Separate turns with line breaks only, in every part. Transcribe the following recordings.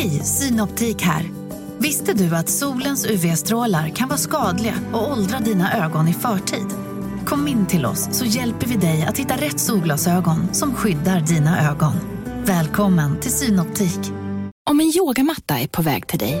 Hej, Synoptik här. Visste du att solens UV-strålar kan vara skadliga och åldra dina ögon i förtid? Kom in till oss så hjälper vi dig att hitta rätt solglasögon som skyddar dina ögon. Välkommen till Synoptik.
Om en yogamatta är på väg till dig,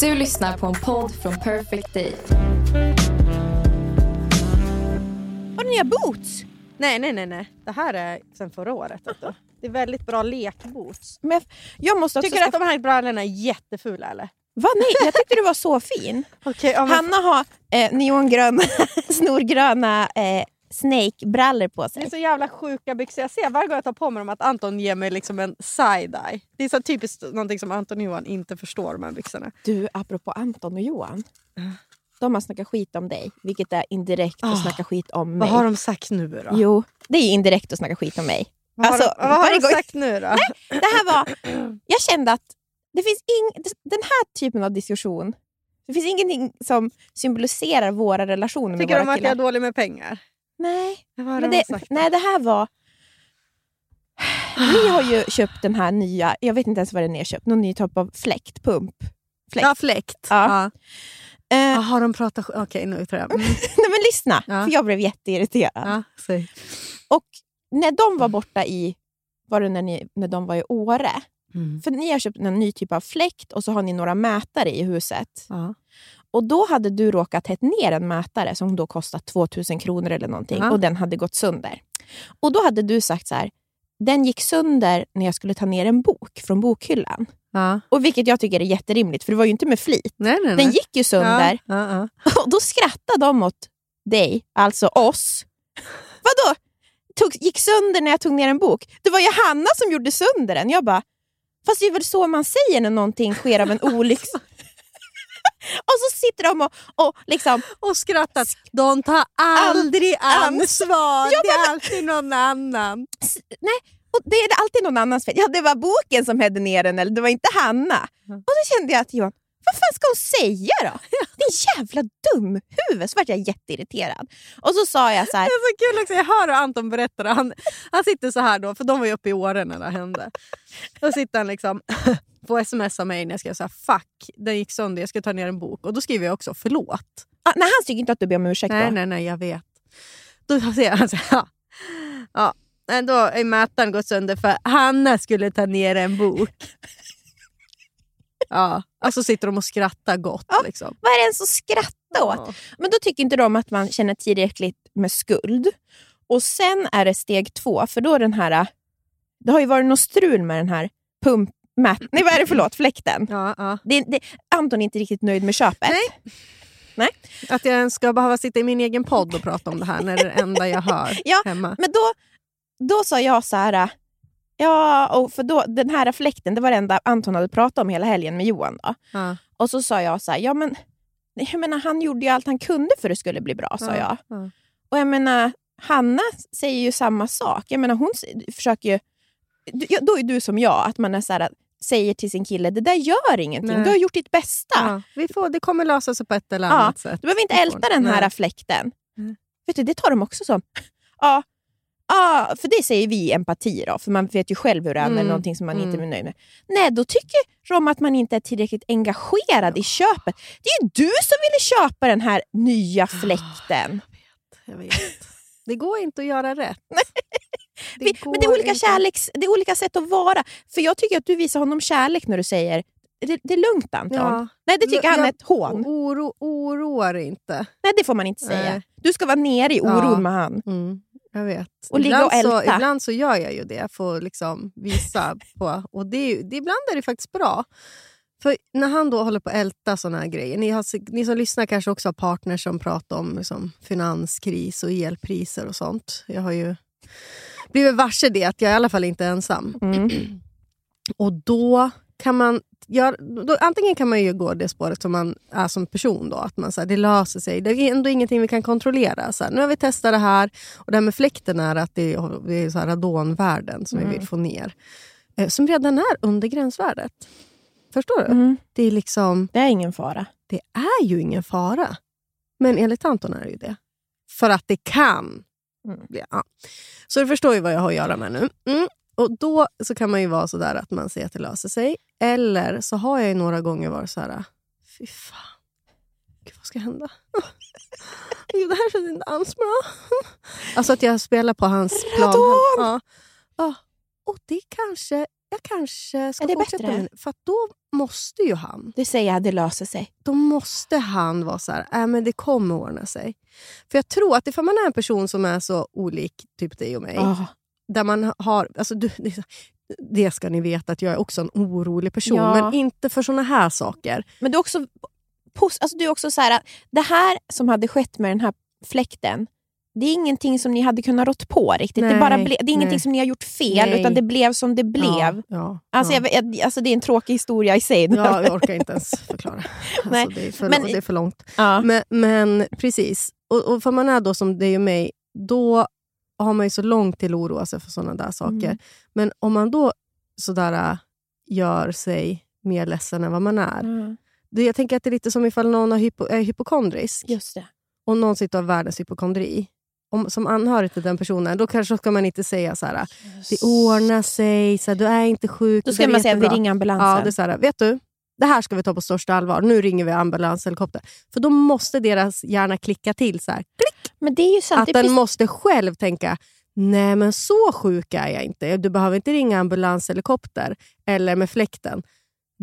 Du lyssnar på en podd från Perfect Day.
Har du nya boots?
Nej, nej, nej, nej. Det här är sen förra året. du. Det är väldigt bra lekboots.
Men jag, jag måste också
Tycker du att de här brallorna är jättefula eller?
Va? Nej, jag tyckte du var så fin.
Okej, ja, men
Hanna har eh, neongröna, snorgröna eh, Snake-brallor på
Det är
sig.
så jävla sjuka byxor. Jag ser varje gång jag tar på mig dem att Anton ger mig liksom en side-eye. Det är så typiskt någonting som Anton och Johan inte förstår, de här byxorna.
Du, apropå Anton och Johan. De har snackat skit om dig, vilket är indirekt att
Ah,
snacka skit om mig.
Vad har de sagt nu då?
Jo, det är indirekt att snacka skit om mig.
vad har,
alltså,
de, vad har de sagt nu då?
Det här var... Jag kände att det finns ing, den här typen av diskussion, det finns ingenting som symboliserar våra relationer med
Tycker
våra
de att
killar.
jag är dålig med pengar?
Nej, men
de
det, nej, det här var... Ni har ju köpt den här nya, jag vet inte ens vad det är köpt, någon ny typ av fläkt, pump. Fläkt.
Ja, fläkt.
Ja.
Ja.
Eh,
har de pratat... Okej, nu tror jag. Mm.
nej men lyssna,
Ja.
för jag blev jätteirriterad.
Ja.
Och när de var borta i, var det när, ni, när de var i Åre?
Mm.
För ni har köpt en ny typ av fläkt och så har ni några mätare i huset.
Ja.
Och då hade du råkat hett ner en mätare som då kostat 2000 kronor eller någonting
Ja.
och den hade gått sönder. Och då hade du sagt så här, den gick sönder när jag skulle ta ner en bok från bokhyllan.
Ja.
Och Vilket jag tycker är jätterimligt, för det var ju inte med flit.
Nej, nej, nej.
Den gick ju sönder
Ja,
och då skrattade de åt dig, alltså oss. Vadå? Tog, gick sönder när jag tog ner en bok? Det var ju Hanna som gjorde sönder den. Jag bara, fast det är väl så man säger när någonting sker av en olycks... och så sitter de och, och liksom...
Och skrattat. De tar aldrig ansvar.
Ja,
Det är alltid någon annan.
Nej, och det är alltid någon annans fel. Ja, det var boken som hade ner den, eller det var inte Hanna.
Mm.
Och då kände jag att Johan, vad fan ska hon säga då? Din jävla dumhuvud! Så vart jag jätteirriterad. Och så sa jag så här,
Det är så kul också. Jag hör hur Anton berättar. Han, han sitter så här då, för de var ju uppe i Åre när det hände. Då sitter han liksom sms av mig när jag skrev så här, fuck, den gick sönder, jag ska ta ner en bok. Och då skriver jag också förlåt.
ah, nej han tycker inte att du ber om ursäkt
Nej,
då.
nej, nej, jag vet. Då säger han så här, ja. ja. Då är mätaren gått sönder för Hanna skulle ta ner en bok. Ja, och så sitter de och skrattar gott.
Ja.
Liksom.
Vad är det ens att skratta åt?
Ja.
Men då tycker inte de att man känner tillräckligt med skuld. Och sen är det steg två, för då är den här... Det har ju varit något strul med den här pump... Mät, nej, vad är det? Förlåt, fläkten.
Ja, ja.
Det, det, Anton är inte riktigt nöjd med köpet.
Nej. Att jag ska behöva sitta i min egen podd och prata om det här när det är det enda jag hör
Ja,
hemma.
Men då, då sa jag så här... Ja, och för då, den här fläkten, det var det enda Anton hade pratat om hela helgen med Johan. Då.
Ja,
Och så sa jag så här, ja men jag menar, han gjorde ju allt han kunde för att det skulle bli bra, sa
ja,
jag.
ja.
Och jag menar, Hanna säger ju samma sak. Jag menar, hon försöker ju... Då är du som jag, att man är så här, säger till sin kille, det där gör ingenting.
Nej.
Du har gjort ditt bästa.
Ja, vi får, det kommer lösa sig på ett eller
Ja,
annat sätt.
Du behöver inte älta den här
Nej.
fläkten.
Mm.
Vet du, det tar de också som... Ja, ja, för det säger vi empati då, för man vet ju själv hur det är när
Mm,
någonting som man inte
mm.
är nöjd med. Nej, då tycker de att man inte är tillräckligt engagerad i köpet. Det är ju du som ville köpa den här nya fläkten.
Jag vet. Det går inte att göra rätt.
Vi, men det är, olika
inte.
kärleks, det är olika sätt att vara. För jag tycker att du visar honom kärlek när du säger det, det är lugnt Anton.
Ja.
Nej, det tycker
Jag-
han är ett hån.
Oro, oroa dig inte.
Nej, det får man inte säga.
Nej.
Du ska vara nere i oron
Ja.
med han.
Mm, jag vet.
Och ligga
ibland,
och
så, ibland så gör jag ju det. Jag får liksom visa på... Och det det, ibland är det faktiskt bra. För när han då håller på att älta såna här grejer. Ni, har, ni som lyssnar kanske också har partners som pratar om liksom, finanskris och elpriser och sånt. Jag har ju blivit varse det, att jag i alla fall inte är ensam.
Mm.
Och då kan man gör, då, antingen kan man ju gå det spåret som man är som person. Då, att man så här, Det löser sig. Det är ändå ingenting vi kan kontrollera. Så här, nu har vi testat det här. Och det här med fläkten är att det är, det är så här radonvärden som
Mm.
vi vill få ner. Eh, som redan är under gränsvärdet. Förstår du?
Mm.
Det är liksom
Det är ingen fara.
det är ju ingen fara. Men enligt Anton är det ju det. För att det kan.
Mm.
Ja. Så du förstår ju vad jag har att göra med nu. Mm. Och Då så kan man ju vara sådär att man ser att det löser sig. Eller så har jag ju några gånger varit så här. fy fan. Gud, vad ska hända? Gud, det här känns inte alls bra. Alltså att jag spelar på hans plan.
Radon!
Ja. Ja. Och det kanske, jag kanske ska
Är det
fortsätta
bättre?
med. För att då måste ju han
Det säger jag, det löser sig.
då måste han vara så här, äh, men det kommer ordna sig. För jag tror att ifall man är en person som är så olik typ dig och mig,
Ah.
där man har, alltså du, det, ska ni veta att jag är också en orolig person,
Ja.
men inte för såna här saker.
Men du är också, alltså du är också så här, det här som hade skett med den här fläkten, det är ingenting som ni hade kunnat rått på riktigt. det,
Nej,
bara ble, det är ingenting
nej.
som ni har gjort fel,
Nej.
utan det blev som det blev.
Ja, ja,
Alltså,
ja.
jag, alltså det är en tråkig historia i sig.
Ja, jag orkar inte ens förklara.
Nej,
Alltså, det, är för,
men-
det är för långt. Men, men precis. Och, och för man är då som dig och mig, då har man ju så långt till att oroa sig för sådana där saker.
Mm.
Men om man då sådär, äh, gör sig mer ledsen än vad man är.
Mm,
Det, jag tänker att det är lite som ifall någon har hypo, är hypokondrisk
just det.
och någon sitter av världens hypokondri. Om, som anhörig till den personen, då kanske ska man inte säga så här, det ordnar sig, så här, du är inte sjuk.
Då ska man säga vi
jättebra."
ringer ambulansen.
Ja, det är så här, vet du, det här ska vi ta på största allvar. Nu ringer vi ambulans helikopter. För då måste deras hjärna klicka till. så här.
Men det är ju sant.
Att den
precis-
måste själv tänka, nej men så sjuk är jag inte. Du behöver inte ringa ambulans helikopter eller med fläkten.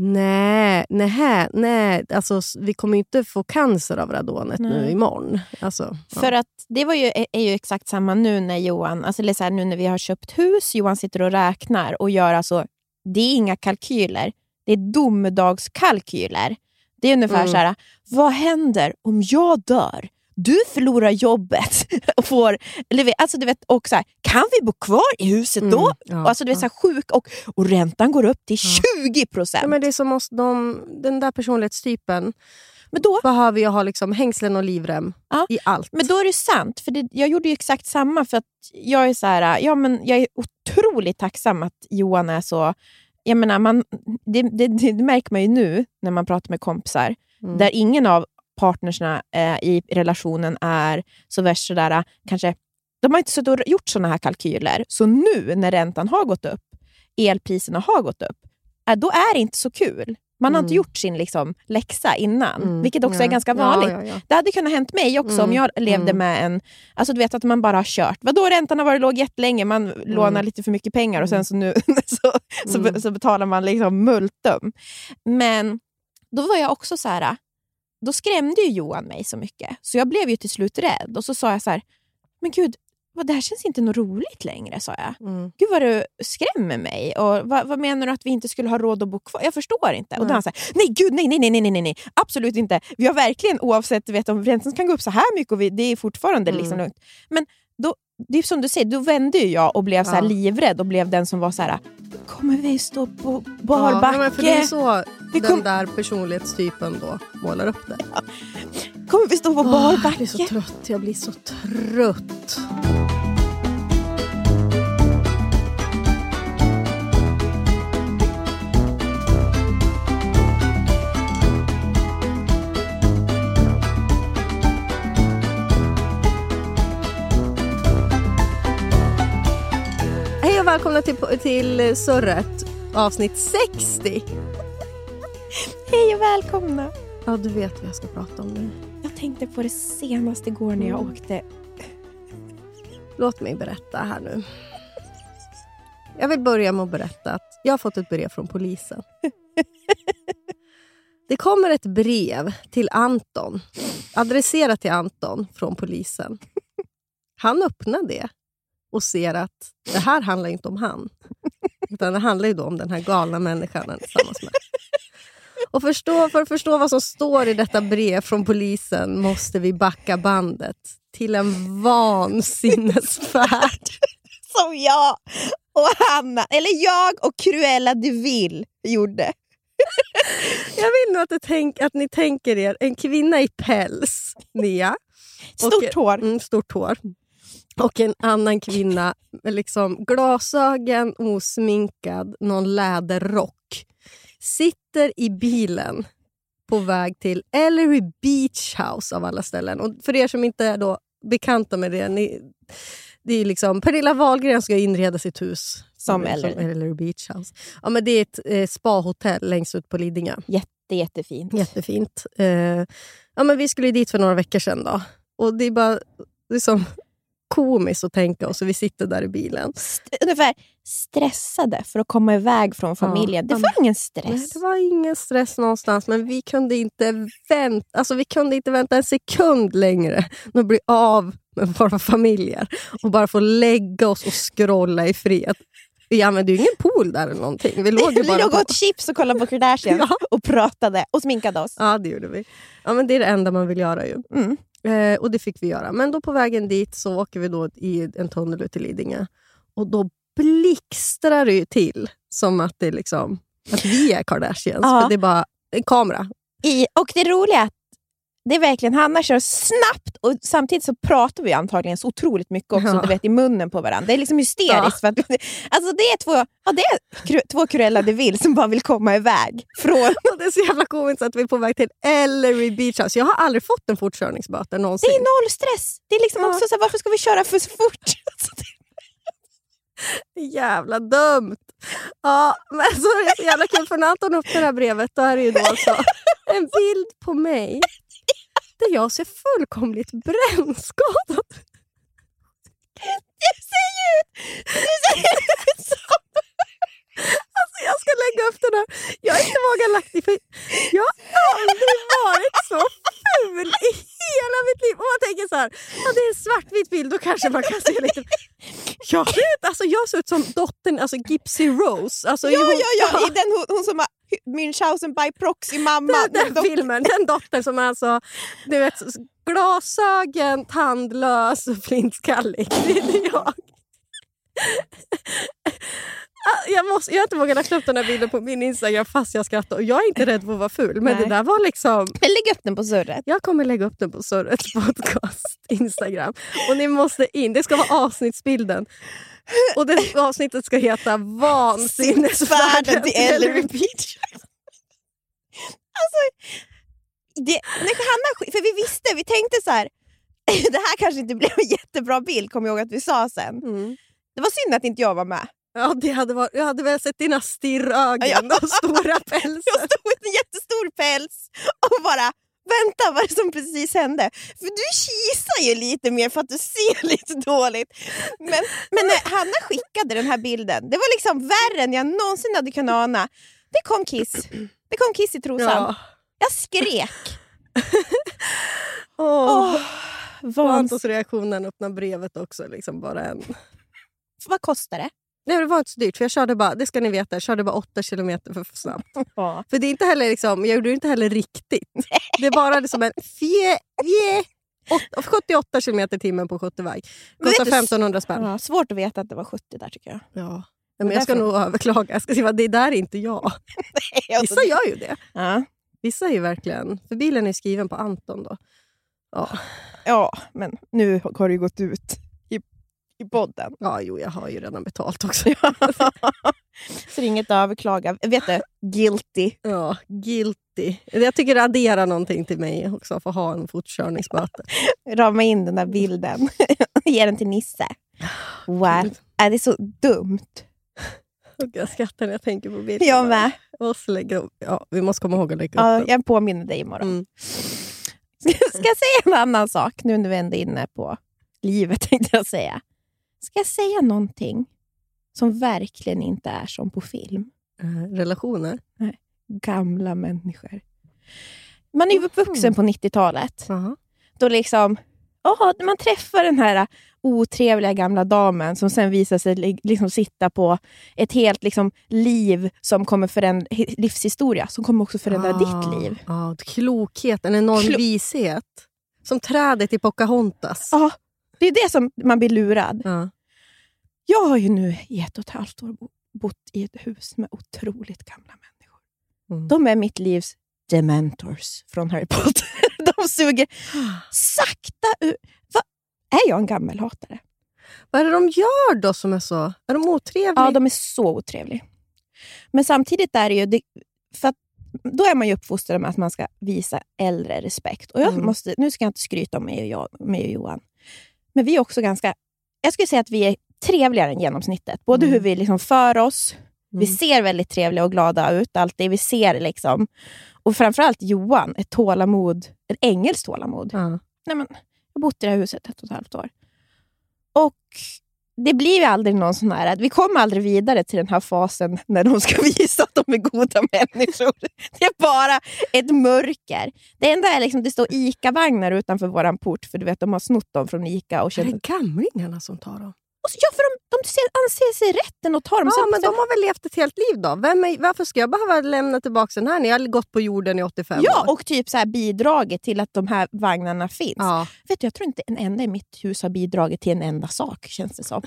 Nej, nej, nej. Alltså, vi kommer inte få cancer av radonet nu
Nej.
imorgon. Alltså, ja.
För att det var ju, är ju exakt samma nu när Johan, alltså eller så här, nu när vi har köpt hus, Johan sitter och räknar och gör alltså, det är inga kalkyler, det är domedagskalkyler. Det är ungefär
Mm.
så här, vad händer om jag dör? Du förlorar jobbet. och får, eller, alltså, du vet, och så här, kan vi bo kvar i huset då?
Mm, ja,
alltså, du vet,
ja.
så här, sjuk och, och räntan går upp till 20 procent.
Ja, men det är som oss, de, den där personlighetstypen
men då,
behöver ju ha liksom hängslen och livrem
Ja,
i allt.
Men då är det sant, för det, jag gjorde ju exakt samma. För att jag är så här, ja, men jag är otroligt tacksam att Johan är så... Jag menar, man, det, det, det märker man ju nu när man pratar med kompisar,
Mm.
där ingen av partnersna eh, i relationen är så värst sådär, kanske... De har inte suttit och gjort såna här kalkyler. Så nu när räntan har gått upp, elpriserna har gått upp, eh, då är det inte så kul. Man har inte
Mm.
gjort sin liksom, läxa innan,
Mm,
vilket också är
ja.
ganska
Ja,
vanligt.
ja, ja.
Det hade kunnat hänt mig också om
Mm,
jag levde
mm.
med en... Alltså du vet att man bara har kört. Vadå räntan har varit låg jättelänge, man lånar lite för mycket pengar och sen så, nu, så, så,
Mm.
så betalar man liksom multum. Men då var jag också så här... Då skrämde ju Johan mig så mycket, så jag blev ju till slut rädd. Och så sa jag så här, men gud, vad, det här känns inte något roligt längre, sa jag.
Mm.
Gud vad du skrämmer mig. Och vad, vad menar du att vi inte skulle ha råd att bo kvar? Jag förstår inte. Och då han säger nej gud, nej, nej, nej, nej, nej, nej, absolut inte. Vi har verkligen, oavsett vet, om räntan kan gå upp så här mycket, och vi, det är fortfarande
Mm.
liksom lugnt. Men då, det är som du säger, då vände ju jag och blev så här
Ja.
livrädd och blev den som var så här, kommer vi stå på bar
Ja, för det är så
Vi
den
kom-
där personlighetstypen då målar upp det.
Kommer vi stå på bar
Åh, jag blir så trött. Jag blir så trött. Och välkomna till, till Surret, avsnitt 60.
Hej och välkomna!
Ja, du vet vad jag ska prata om nu.
Jag tänkte på det senaste igår när jag
Mm.
åkte.
Låt mig berätta här nu. Jag vill börja med att berätta att jag har fått ett brev från polisen. Det kommer ett brev till Anton, adresserat till Anton från polisen. Han öppnar det och ser att det här handlar inte om han. Utan det handlar ju då om den här galna människan han är tillsammans med. Och förstå, för att förstå vad som står i detta brev från polisen måste vi backa bandet till en vansinnesfärd.
Som jag! och Hanna, eller jag och Cruella de Vil gjorde.
Jag vill nog att, tänk, att ni tänker er en kvinna i päls, Nia.
Stort
och,
hår.
Mm, stort hår. Och en annan kvinna med liksom glasögon, osminkad, någon läderrock. Sitter i bilen på väg till Ellery Beach House av alla ställen. Och för er som inte är då bekanta med det. Ni, det är liksom, Pernilla Wahlgren ska inreda sitt hus
Som
som
Ellery.
Ellery Beach House. Ja, men det är ett eh, spahotell längst ut på Lidingö.
Jätte, jättefint.
Jättefint. Eh, ja, men vi skulle dit för några veckor sedan. Då. Och det är bara liksom, komiskt att tänka oss. och Vi sitter där i bilen.
St- ungefär stressade för att komma iväg från familjen. Det
Ja,
var ingen
Nej,
stress.
det var ingen stress någonstans, men vi kunde inte vänta, alltså, vi kunde inte vänta en sekund längre att bli av med våra familjer och bara få lägga oss och scrolla i fred. Vi använde ju ingen pool där eller någonting. Vi låg ju
Vi
bara
låg och åt chips och kollade på Kardashian
Ja.
och pratade och sminkade oss.
Ja, det gjorde vi. Ja, men det är det enda man vill göra ju.
Mm.
Eh, och det fick vi göra. Men då på vägen dit så åker vi då i en tunnel ut till Lidingö. Och då blixtrar det ju till som att, det liksom, att vi är Kardashians.
Ja.
För det är bara en kamera.
I, och det roliga är att det är verkligen, Hanna kör snabbt och samtidigt så pratar vi antagligen så otroligt mycket också,
Ja.
du vet, i munnen på varandra. Det är liksom hysteriskt. För att, alltså det är två, ja, det är kru- två Cruella de Vil som bara vill komma iväg från...
Och det är så jävla komiskt att vi är på väg till Ellery Beach House. Jag har aldrig fått en fortkörningsböter
Det
någonsin.
är noll stress. Det är liksom
Ja.
också så här, varför ska vi köra för så fort? Alltså, det-
Jävla dumt! Ja, men så är det så jävla kul för när Anton öppnar det här brevet då är det ju då alltså en bild på mig där jag ser fullkomligt brännskadad
Du ser ju ut, du ser ut som...
Alltså jag ska lägga upp den här. Jag har inte vågat lagt det för jag har aldrig varit så ful i hela mitt liv. Och man tänker så här, ja, det är en svartvit bild, då kanske man kan se lite... Jag ser ut, alltså, jag ser ut som dottern, alltså Gypsy Rose. Alltså,
Ja,
hon-
ja, ja, i den, hon, hon som har Münchhausen by proxy mamma.
Den, den filmen, den dottern som är alltså, du vet, glasögon, tandlös och flintskallig. Det är jag. Ah, Jag, måste, jag har inte vågat lägga upp den här bilden på min Instagram fast jag skrattar. Och jag är inte rädd för att vara ful, men
Nej.
det där var liksom...
Men lägg upp den på surret.
Jag kommer lägga upp den på Surrets podcast Instagram. Och ni måste in. Det ska vara avsnittsbilden. Och det avsnittet ska heta Vansinnesfärden
till Ellery Beach. alltså, det, när Hanna, för vi visste, vi tänkte så här. det här kanske inte blev en jättebra bild, kommer jag ihåg att vi sa sen.
Mm.
Det var synd att inte jag var med.
Ja, det hade varit, jag hade väl sett dina stirrögon
Ja.
och stora
Jag
pälsar.
stod med en jättestor päls och bara Vänta, vad är det som precis hände? För du kisar ju lite mer för att du ser lite dåligt. Men, men när Hanna skickade den här bilden, det var liksom värre än jag någonsin hade kunnat ana. Det kom kiss. Det kom kiss i trosan.
Ja.
Jag skrek.
Åh.
Åh,
Och
vans-
Antons reaktion när han öppnade brevet också. Liksom bara en...
Vad kostar det?
Nej, det var inte så dyrt, för jag körde bara, det ska ni veta, jag körde bara 8 kilometer för snabbt.
Ja.
För det är inte heller liksom, jag gjorde det inte heller riktigt. Det är bara liksom en fje, åt- 78 kilometer i timmen på 70-väg.
Men
Kostar
vet du-
1500 spänn.
Ja, svårt att veta att det var 70 där tycker jag.
Ja. Men jag ska
därför-
nog överklaga. Jag ska skriva, det där är inte jag. Vissa gör ju det.
Ja.
Vissa är ju verkligen... För bilen är skriven på Anton då. Ja,
ja, men nu har det ju gått ut i, podden.
ja jo, jag har ju redan betalt också.
Så det är inget att överklaga. Vet du, guilty.
Ja, guilty. Jag tycker det adderar någonting till mig också, att få ha en fortkörningsböter.
Rama in den där bilden. Ge den till Nisse. Wow. Är det så dumt?
Jag skrattar när jag tänker på bilden.
Jag med.
Måste lägga. Ja, vi måste komma ihåg att lägga
Ja,
upp den.
jag påminner dig imorgon.
Mm.
Ska jag säga en annan sak nu när vi ändå är inne på livet? tänkte jag säga. Ska jag säga någonting som verkligen inte är som på film?
Eh, Relationer.
Gamla människor. Man är ju uppvuxen på 90-talet.
Jaha.
Då liksom, åh, man träffar den här otrevliga gamla damen som sen visar sig li- liksom sitta på ett helt liksom, liv som kommer förändra, hi- livshistoria som kommer också förändra
Ah,
ditt liv.
Ja, klokhet, en enorm
Klo-
vishet. Som trädet i Pocahontas.
Ja, det är det som man blir lurad.
Ja.
Jag har ju nu i ett och ett halvt år bo- bott i ett hus med otroligt gamla människor.
Mm.
De är mitt livs dementors från Harry Potter. De suger sakta ur... Va? Är jag en gammelhatare?
Vad är det de gör då som är så... Är de otrevliga?
Ja, de är så otrevliga. Men samtidigt är det ju... Det, för att, då är man ju uppfostrad med att man ska visa äldre respekt. Och jag
Mm.
måste, nu ska jag inte skryta om mig och, jag, mig och Johan. Men vi är också ganska... Jag skulle säga att vi är trevligare än genomsnittet. Både
Mm.
hur vi liksom för oss, vi
Mm.
ser väldigt trevliga och glada ut alltid. Vi ser liksom... Och framförallt Johan, ett tålamod, ett engelskt tålamod.
Ja.
Nej, men, jag har bott i det här huset ett och ett halvt år. Och det blir ju aldrig någon sån här... Vi kommer aldrig vidare till den här fasen när de ska visa att de är goda människor. Det är bara ett mörker. Det enda är liksom det står ICA-vagnar utanför vår port, för du vet, de har snott dem från ICA. Och
Är det gamlingarna som tar dem?
Och så, ja, för de, de ser, anser sig rätten att ta dem.
Ja, men de har väl levt ett helt liv då? Är, varför ska jag behöva lämna tillbaka den här när jag har gått på jorden i 85
Ja,
år?
och typ så här bidragit till att de här vagnarna finns.
Ja.
Vet du, jag tror inte en enda i mitt hus har bidragit till en enda sak, känns det som.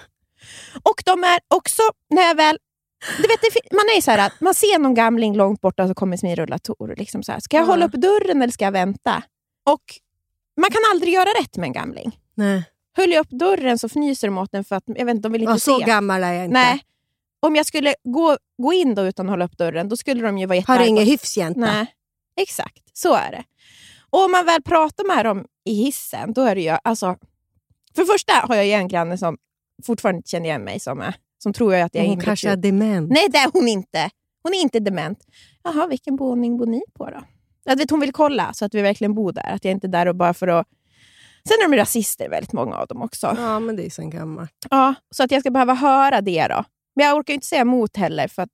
Och de är också, när jag väl... Du vet, man är så här att man ser någon gamling långt borta så kommer med rullator. Liksom så här. Ska jag
Ja.
hålla upp dörren eller ska jag vänta? Och man kan aldrig göra rätt med en gamling.
Nej.
Höll jag upp dörren så fnyser de åt den för att jag vet inte, de vill inte
Ja, så
se.
gammal är jag inte.
Nej. Om jag skulle gå, gå in då utan att hålla upp dörren, då skulle de ju vara
Har
jättearga.
du ingen hyfs jänta?
Nej, exakt. Så är det. Och om man väl pratar med dem i hissen, då är det ju... Alltså, för det första har jag en granne som fortfarande inte känner igen mig som, som tror jag att jag är
Hon kanske är dement.
Nej, det är hon inte. Hon är inte dement. Jaha, vilken våning bor ni på då? Jag vet, hon vill kolla så att vi verkligen bor där. Att jag inte är där och bara för att... Sen är de rasister, väldigt många av dem också.
Ja, men det är sen gammalt.
Ja, så att jag ska behöva höra det då. Men jag orkar inte säga emot heller för att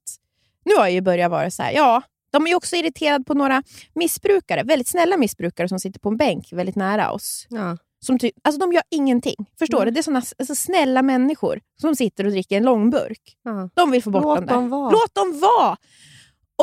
nu har jag ju börjat vara så här, ja, de är ju också irriterade på några missbrukare, väldigt snälla missbrukare som sitter på en bänk väldigt nära oss.
Ja.
Som ty- alltså de gör ingenting. Förstår
Mm.
du? Det är såna alltså, snälla människor som sitter och dricker en långburk.
Ja.
De vill få bort
Låt
dem där.
dem vara.
Låt dem vara!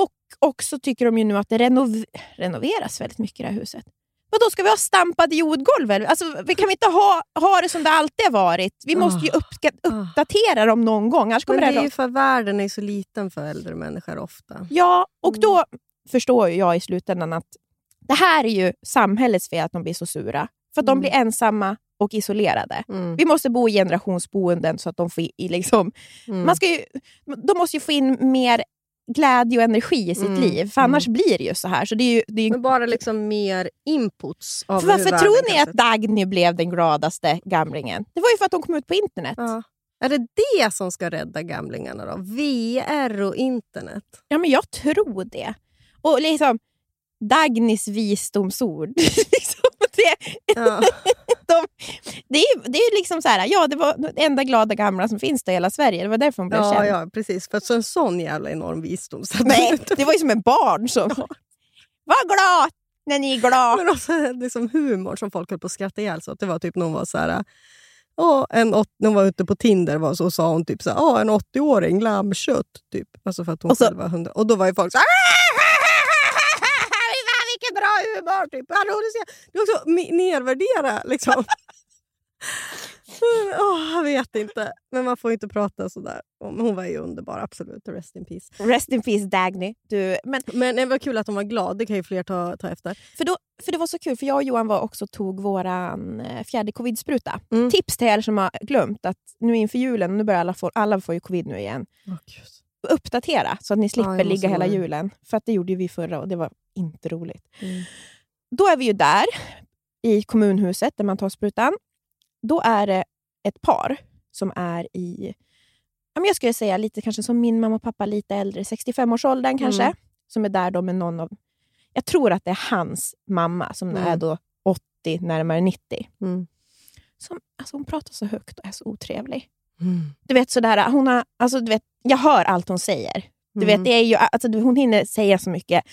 Och också tycker de ju nu att det renov- renoveras väldigt mycket i det här huset. Vad då ska vi ha stampade jordgolv? Alltså, vi kan vi inte ha, ha det som det alltid har varit? Vi måste ju
Ah.
uppska-
Ah.
uppdatera dem någon gång. Annars kommer
Men det är ju för världen är så liten för äldre människor ofta.
Ja, och
Mm.
då förstår ju jag i slutändan att det här är ju samhällets fel att de blir så sura. För att de
Mm.
blir ensamma och isolerade.
Mm.
Vi måste bo i generationsboenden så att de får i, liksom,
Mm.
man ska ju, de måste ju få in mer glädje och energi i sitt
Mm.
liv. För annars blir det ju så här. Så det är ju, det är ju
Men bara liksom mer inputs. Av
för varför tror ni att Dagny blev den gladaste gamlingen? Det var ju för att de kom ut på internet.
Ja. Är det det som ska rädda gamlingarna då? VR och internet?
Ja, men jag tror det. Och liksom Dagnys visdomsord. liksom, det,
Ja.
De, det, är det är liksom så här, ja det var det enda glada gamla som finns i hela Sverige. Det var därför hon blev
ja,
känd.
ja, precis. För så en sån jävla enorm visdom. Så att
Nej, det var ju som en barn som... Var glad när ni är glada.
Men också liksom humor som folk höll på att skratta ihjäl sig åt. Det var typ någon var så här... Åh, en åt, när hon var ute på Tinder var så sa hon typ så här, en 80-åring, lammkött. Typ. Alltså för att hon
Och så-
var 100. Och då var ju folk så här... Hallå, du ser- Det är också nedvärdera liksom. Åh, jag vet inte. Men man får inte prata sådär. Hon var ju underbar, absolut. Rest in peace.
Rest in peace Dagny. Du, men,
Men det var kul att hon var glad. Det kan ju fler ta, ta efter.
för, då, för det var så kul, för jag och Johan var också tog våran eh, fjärde covid-spruta.
Mm.
Tips till er som har glömt att nu inför julen, nu börjar alla få, alla får ju covid nu igen.
Gud.
Uppdatera så att ni slipper
måste
ligga hela julen. För att det gjorde vi förra och det var inte roligt.
Mm.
Då är vi ju där i kommunhuset där man tar sprutan. Då är det ett par som är i, ja, jag skulle säga lite kanske som min mamma och pappa, lite äldre, 65-årsåldern kanske.
Mm.
Som är där då med någon av, jag tror att det är hans mamma som
Mm.
är då 80, närmare 90.
Mm.
Som, alltså hon pratar så högt och är så otrevlig.
Mm.
Du vet sådär, hon har, alltså, du vet, jag hör allt hon säger. Du
Mm.
vet, det är ju, alltså, hon hinner säga så mycket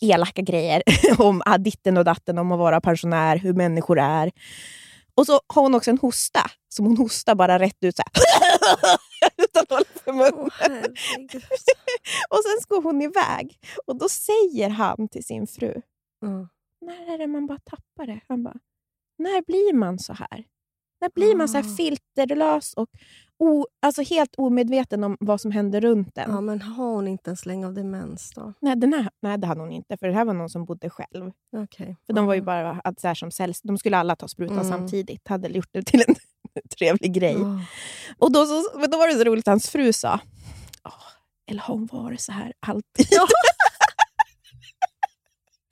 elaka grejer om ditten och datten, om att vara pensionär, hur människor är. Och så har hon också en hosta, som hon hostar bara rätt ut så här. utan att hålla för munnen.
Herregud.
Och sen går hon iväg och då säger han till sin fru,
Ja.
när är det man bara tappar det? Han bara, när blir man så här? När blir man så här
Ah.
filterlös och o, alltså helt omedveten om vad som hände runt en.
Ja, men har hon inte en släng av demens då?
Nej, den här, nej, det hade hon inte. För det här var någon som bodde själv.
Okej.
För De var ju bara att, så här, som säljs, De skulle alla ta sprutan
Mm.
samtidigt. Hade gjort det till en trevlig grej.
Ja.
Och då, så, då var det så roligt, hans fru sa "Åh, eller har hon varit så här alltid?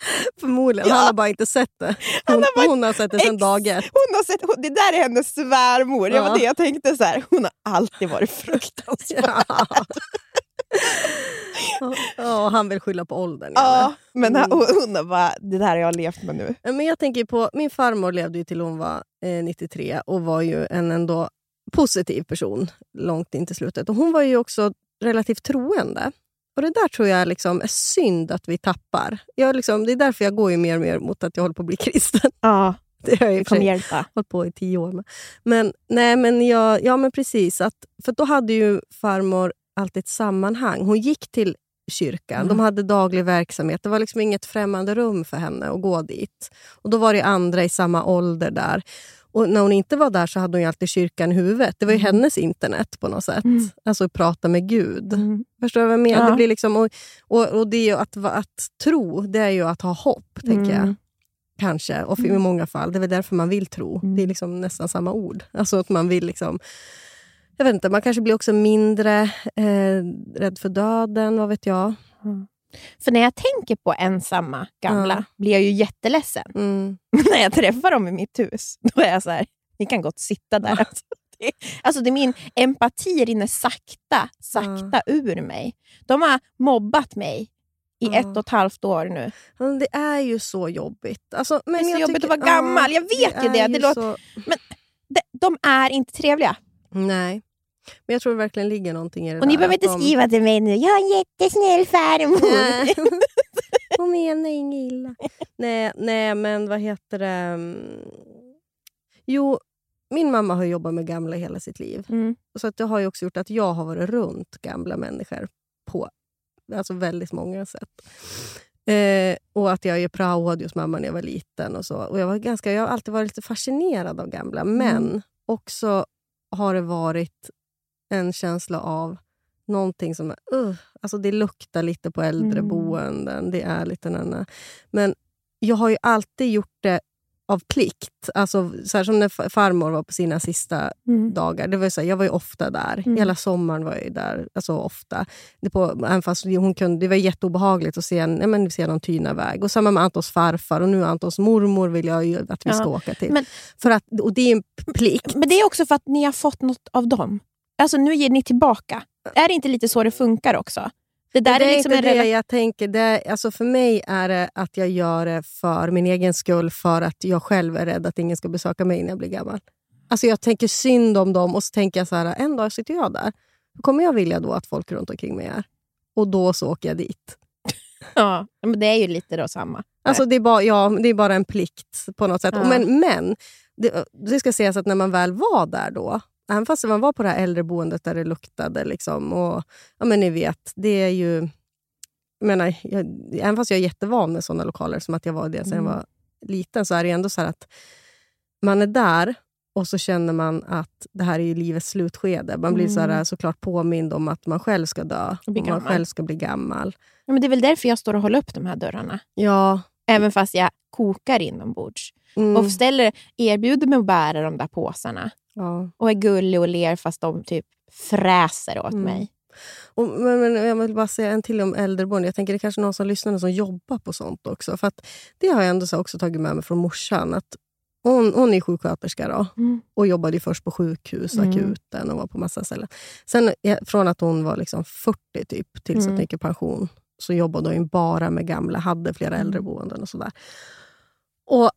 Förmodligen.
Ja.
Han har bara inte sett det.
Han
Hon
har bara-
hon har sett det sedan
Ex-
dag ett.
Hon har sett, hon, det där är hennes svärmor. Det
Ja.
var det jag tänkte. så här. Hon har alltid varit fruktansvärd.
Ja. Ja, han vill skylla på åldern.
Ja, men
Mm.
hon, hon har bara, det där har jag levt med nu.
Men jag tänker på, min farmor levde ju till hon var eh, 93 och var ju en ändå positiv person långt in till slutet. Och hon var ju också relativt troende. Och Det där tror jag liksom är synd att vi tappar. Jag liksom, det är därför jag går ju mer och mer mot att jag håller på att bli kristen.
Ja,
Det har jag
det kommer hjälpa.
hållit på i tio år med. Men, nej, men jag, ja, men precis. Att, för då hade ju farmor alltid ett sammanhang. Hon gick till kyrkan.
Mm.
De hade daglig verksamhet. Det var liksom inget främmande rum för henne att gå dit. Och Då var det andra i samma ålder där. Och När hon inte var där så hade hon ju alltid kyrkan i huvudet. Det var ju
Mm.
hennes internet på något sätt.
Mm.
Alltså prata med Gud.
Mm.
Förstår du vad jag menar?
Ja.
Det blir liksom, och, och, och det är att, att tro, det är ju att ha hopp, tänker jag.
Mm.
Kanske, och i
Mm.
många fall. Det är väl därför man vill tro.
Mm.
Det är liksom nästan samma ord. Alltså att man vill liksom... Jag vet inte, man kanske blir också mindre eh, rädd för döden, vad vet jag.
För när jag tänker på ensamma gamla
Ja.
blir jag ju jätteledsen.
Mm.
när jag träffar dem i mitt hus, då är jag så här, ni kan gott sitta där. Alltså, det, alltså det är min empati rinner sakta, sakta ur mig. De har mobbat mig i ett och ett halvt år nu.
Men Det är ju så jobbigt. Alltså, men
Det är så
jag
jobbigt
tycker-
att vara gammal. Jag vet ju det. Det låter-
så...
De, de är inte trevliga.
Nej. Men jag tror det verkligen ligger någonting i det
Och ni
där,
behöver
att
inte
de-
skriva till mig nu. Jag är en jättesnäll farmor.
Hon menar inget illa. Nej, nej, men vad heter det? Mm. Jo, min mamma har jobbat med gamla hela sitt liv.
Mm.
Så att det har ju också gjort att jag har varit runt gamla människor på alltså väldigt många sätt. Eh, och att jag är praoade hos mamma när jag var liten. Och så. Och jag, var ganska, jag har alltid varit lite fascinerad av gamla. Men också har det varit en känsla av någonting som... Uh, alltså det luktar lite på äldreboenden. Det är lite nanna. Men jag har ju alltid gjort det av plikt. Alltså, så här som när fa- farmor var på sina sista
Mm.
dagar. Det var så här, jag var ju ofta där.
Mm.
Hela sommaren var jag ju där. Alltså ofta. Det, på, även fast hon kunde, det var jätteobehagligt att se, en, ja, men, se någon tyna iväg. Och samma med Antons farfar och nu Antons mormor vill jag ju att vi
Ja.
ska åka till.
Men-
För att, och det är en plikt.
Men det är också för att ni har fått något av dem. Alltså nu ger ni tillbaka. Är det inte lite så det funkar också? Det där
det
är
är
liksom
inte
en
det jag tänker. Det är, alltså för mig är det att jag gör det för min egen skull, för att jag själv är rädd att ingen ska besöka mig när jag blir gammal. Alltså jag tänker synd om dem och så tänker jag så här, en dag sitter jag där. Då kommer jag vilja då att folk runt omkring mig är. Och då så åker jag dit.
Ja, men det är ju lite då samma.
Alltså det, är bara, ja, det är bara en plikt på något sätt.
Ja.
Men, men det, det ska sägas att när man väl var där då, även fast man var på det här äldreboendet där det luktade, liksom, och, ja, men ni vet, det är ju... Jag menar, jag, även fast jag är jättevan med såna lokaler, som att jag var det sedan
Mm.
jag var liten, så är det ändå så att man är där och så känner man att det här är ju livets slutskede. Man blir så här,
Mm.
såklart påmind om att man själv ska dö.
Och
Och man själv ska bli gammal.
Ja, men det är väl därför jag står och håller upp de här dörrarna.
Ja.
Även fast jag kokar inombords.
Mm,
Och ställer, erbjuder mig att bära de där påsarna.
Ja.
Och är gullig och ler fast de typ fräser åt
Mm.
mig.
Och, men, men jag vill bara säga en till om äldreboende. Jag tänker det är kanske någon som lyssnar som jobbar på sånt också. För det har jag ändå så också tagit med mig från morsan. Att hon, hon är sjuksköterska då,
Mm.
och jobbade ju först på sjukhus,
Mm.
akuten och var på massa ställen. Sen från att hon var liksom 40 typ, tills
Mm.
att hon gick i pension så jobbade hon bara med gamla, hade flera
Mm.
äldreboenden och sådär. Och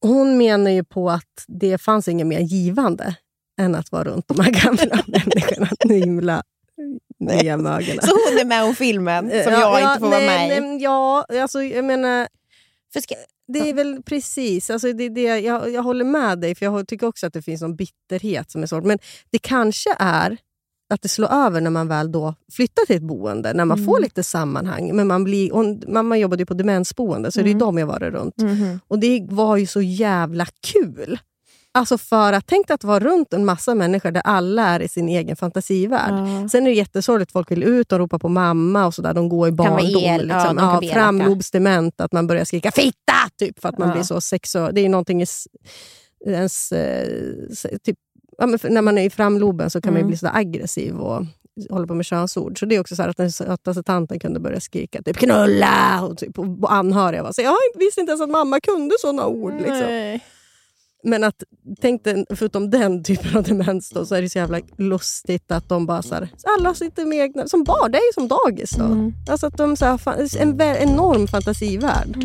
hon menar ju på att det fanns inget mer givande än att vara runt de här gamla människorna. Himla nya mögorna.
Så hon är med om filmen som
Ja,
jag
ja,
inte får vara
nej,
med i.
nej, Ja, alltså, jag menar,
ska,
det är väl precis. Alltså, det, det, jag, jag håller med dig, för jag tycker också att det finns någon bitterhet som är svårt. Men det kanske är att det slår över när man väl då flyttar till ett boende, när man
Mm.
får lite sammanhang. Men man blir, hon, mamma jobbade ju på demensboende, så det är
Mm.
de jag varit runt.
Mhm.
Och det var ju så jävla kul. Alltså för att, tänk att vara runt en massa människor där alla är i sin egen fantasivärld. Sen är det jättesorgligt, folk vill ut och ropa på mamma och sådär. De går i barndom.
el- ja,
liksom. ja,
bli elaka.
framlobsdement, att man börjar skrika “fitta!” typ, för att man
Ja.
blir så sexuell. Det är någonting i ens... Eh, typ, ja, när man är i framloben så kan man
Mm.
bli så aggressiv och hålla på med könsord. Så det är också så här att den sötaste tanten kunde börja skrika typ “knulla!” och, typ, och anhöriga var så jag visste inte ens att mamma kunde såna ord. Liksom. Men att, tänk dig, förutom den typen av demens då, så är det så jävla lustigt att de bara så här, alla sitter med egna, som barn, det är ju som dagis då.
Mm.
Alltså att de så här, en enorm fantasivärld.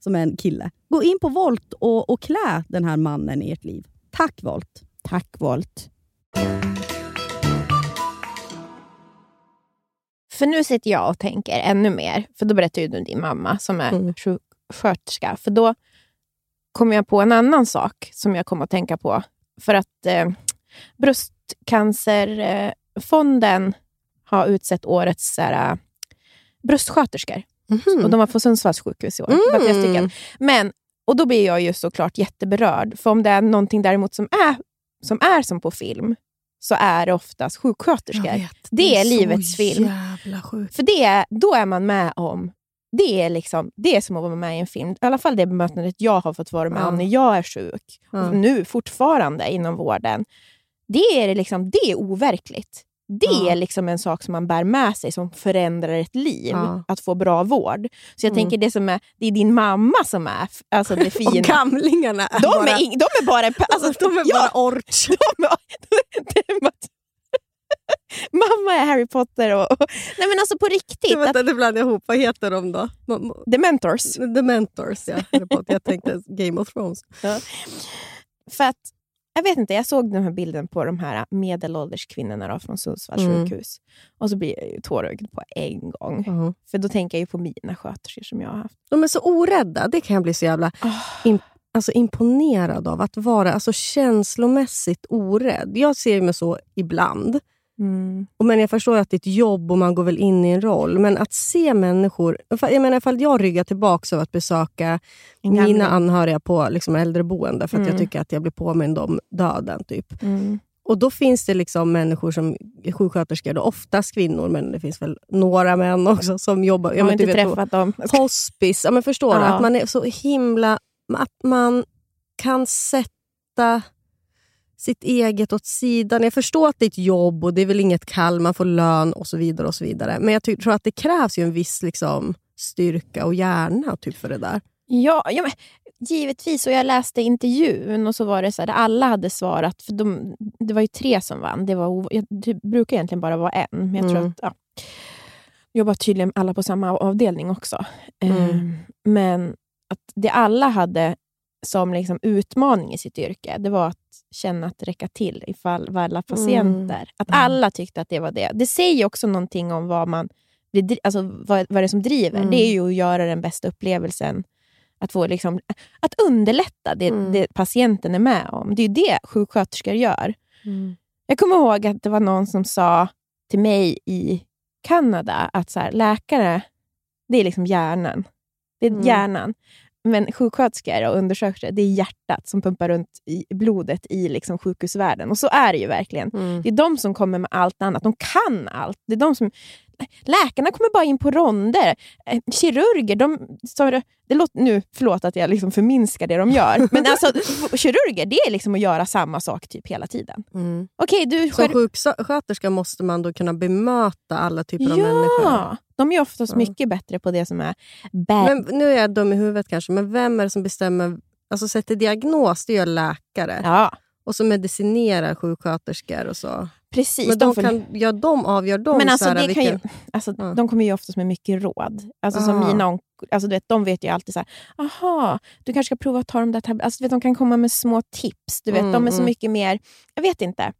som är en kille. Gå in på Volt och, och klä den här mannen i ert liv. Tack Volt!
Tack Volt. För nu sitter jag och tänker ännu mer, för då berättar ju du din mamma som är
Mm.
sjuksköterska. För då kom jag på en annan sak som jag kom att tänka på. För att eh, Bröstcancerfonden har utsett årets så här, eh, bröstsköterskor. Och de var på Sundsvalls sjukhus i år. Det var tre stycken. Men, och då blir jag ju såklart jätteberörd. För om det är någonting däremot som är som, är som på film, så är det oftast sjuksköterskor. Det är livets film. För det, då är man med om... Det är, liksom, det är som att vara med i en film. I alla fall det bemötandet jag har fått vara med
Ja.
om när jag är sjuk.
Ja.
Och nu fortfarande inom vården. Det är, liksom, det är overkligt. Det
Ja.
är liksom en sak som man bär med sig som förändrar ett liv.
Ja.
Att få bra vård. Så jag
Mm.
tänker det som är, det är din mamma som är alltså det
Och
fina.
gamlingarna är
De
bara...
är, ing, de är bara... Alltså,
de är
ja,
bara orch.
de är, det är bara- Mamma är Harry Potter och... och nej men alltså på riktigt. Att,
Vänta, det blandar jag ihop. Vad heter de då?
The mentors.
The Mentors, ja. Harry Potter. Jag tänkte Game of Thrones.
För att, jag vet inte, jag såg den här bilden på de här medelålders kvinnorna då, från Sundsvalls
Mm.
sjukhus. Och så blir jag ju tårögd på en gång. För då tänker jag ju på mina sköterskor som jag har haft.
De är så orädda. Det kan jag bli så jävla im- alltså, imponerad av. Att vara alltså, känslomässigt orädd. Jag ser mig så ibland.
Mm.
Och Men jag förstår att det är ett jobb och man går väl in i en roll. Men att se människor... Jag menar, ifall jag ryggar tillbaka av att besöka
gamling.
mina anhöriga på liksom äldreboende för att
Mm.
jag tycker att jag blir påmind om döden. Typ.
Mm.
Och Då finns det liksom människor som sjuksköterskor, då, oftast kvinnor, men det finns väl några män också som jobbar...
Jag har inte
du vet,
träffat dem.
hospice. Ja, men förstår du?
Ja.
Att man är så himla... Att man kan sätta sitt eget åt sidan. Jag förstår att det är ett jobb och det är väl inget kall, man får lön och så vidare. och så vidare. Men jag tror att det krävs ju en viss liksom, styrka och hjärna typ, för det där.
Ja, ja men, givetvis. Och jag läste intervjun och så var det så här, alla hade svarat. För de, det var ju tre som vann. Det, var, det brukar egentligen bara vara en. Men jag tror
Mm.
att ja, jobbar tydligen alla på samma avdelning också.
Mm.
Ehm, men att det alla hade som liksom utmaning i sitt yrke, det var att känna att räcka till ifall alla patienter. Att
Mm.
alla tyckte att det var det. Det säger också någonting om vad man alltså vad, vad det är som driver.
Mm.
Det är ju att göra den bästa upplevelsen. Att, få liksom, att underlätta det,
Mm.
det patienten är med om. Det är ju det sjuksköterskor gör. Jag kommer ihåg att det var någon som sa till mig i Kanada att så här, läkare, det är liksom hjärnan. Det är
Mm.
hjärnan. Men sjuksköterskor och undersköterskor, det är hjärtat som pumpar runt i blodet i liksom sjukhusvärlden. Och så är det ju verkligen.
Mm.
Det är de som kommer med allt annat. De kan allt. Det är de som, läkarna kommer bara in på ronder. Eh, Kirurger, de, så, det låter, nu, förlåt att jag liksom förminskar det de gör. Men alltså, kirurger, det är liksom att göra samma sak typ hela tiden.
Mm.
Okej, du
Som sjuksköterska måste man då kunna bemöta alla typer av människor.
Ja, de är oftast
Ja.
mycket bättre på det som är bad.
Men, nu är jag dum i huvudet kanske, men vem är det som bestämmer, alltså sätter diagnos? Det gör läkare.
ja,
Och så medicinerar sjuksköterskor och så.
Precis.
Men
de
de
får-
kan, ja, de avgör de
men alltså, det kan ju,
vilken-
alltså,
Ja.
De kommer ju oftast med mycket råd. Alltså, som
Ah.
mina onk- alltså, du vet, De vet ju alltid så här, aha, du kanske ska prova att ta de där tab-" alltså, vet, De kan komma med små tips. Du vet,
Mm,
de är så
mm.
mycket mer, jag vet inte.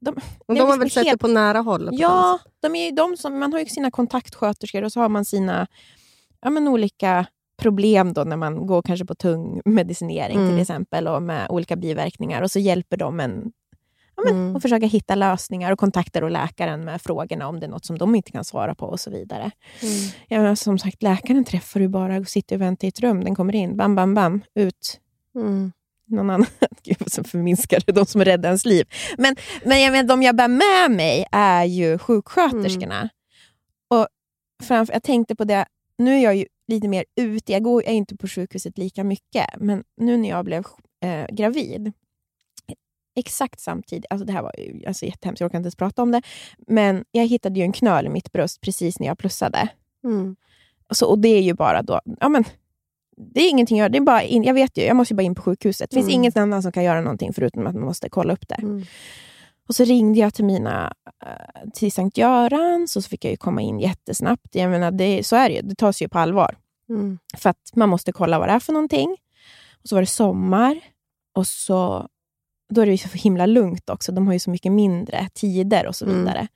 De,
de har väl sett
helt-
det på nära håll? på
Ja, de är ju de som, man har ju sina kontaktsköterskor och så har man sina ja, men olika problem då när man går kanske på tung medicinering
Mm.
till exempel och med olika biverkningar och så hjälper de en ja, men,
Mm.
att försöka hitta lösningar och kontaktar då läkaren med frågorna om det är något som de inte kan svara på och så vidare.
Mm.
Ja, som sagt, läkaren träffar du bara och sitter och väntar i ett rum. Den kommer in, bam, bam, bam, ut
Mm.
någon annan. Gud, som förminskar de som räddar ens liv. Men, men jag menar, de jag bär med mig är ju sjuksköterskorna. Och framför, jag tänkte på det, nu är jag ju lite mer ute, jag går jag är inte på sjukhuset lika mycket, men nu när jag blev eh, gravid, exakt samtidigt, alltså det här var ju alltså jättehemskt, jag orkar inte ens prata om det, men jag hittade ju en knöl i mitt bröst precis när jag plussade.
Mm.
Så, och det är ju bara då, ja men, det är ingenting, jag, det är bara in, jag vet ju, jag måste ju bara in på sjukhuset. Det finns
Mm.
ingen annan som kan göra någonting förutom att man måste kolla upp det.
Mm.
Och så ringde jag till mina eh, till Sankt Görans och så fick jag ju komma in jättesnabbt. Jag menar, det, så är det ju, det tas ju på allvar.
Mm.
För att man måste kolla vad det är för någonting. Och så var det sommar och så då är det ju så himla lugnt också. De har ju så mycket mindre tider och så
Mm.
vidare.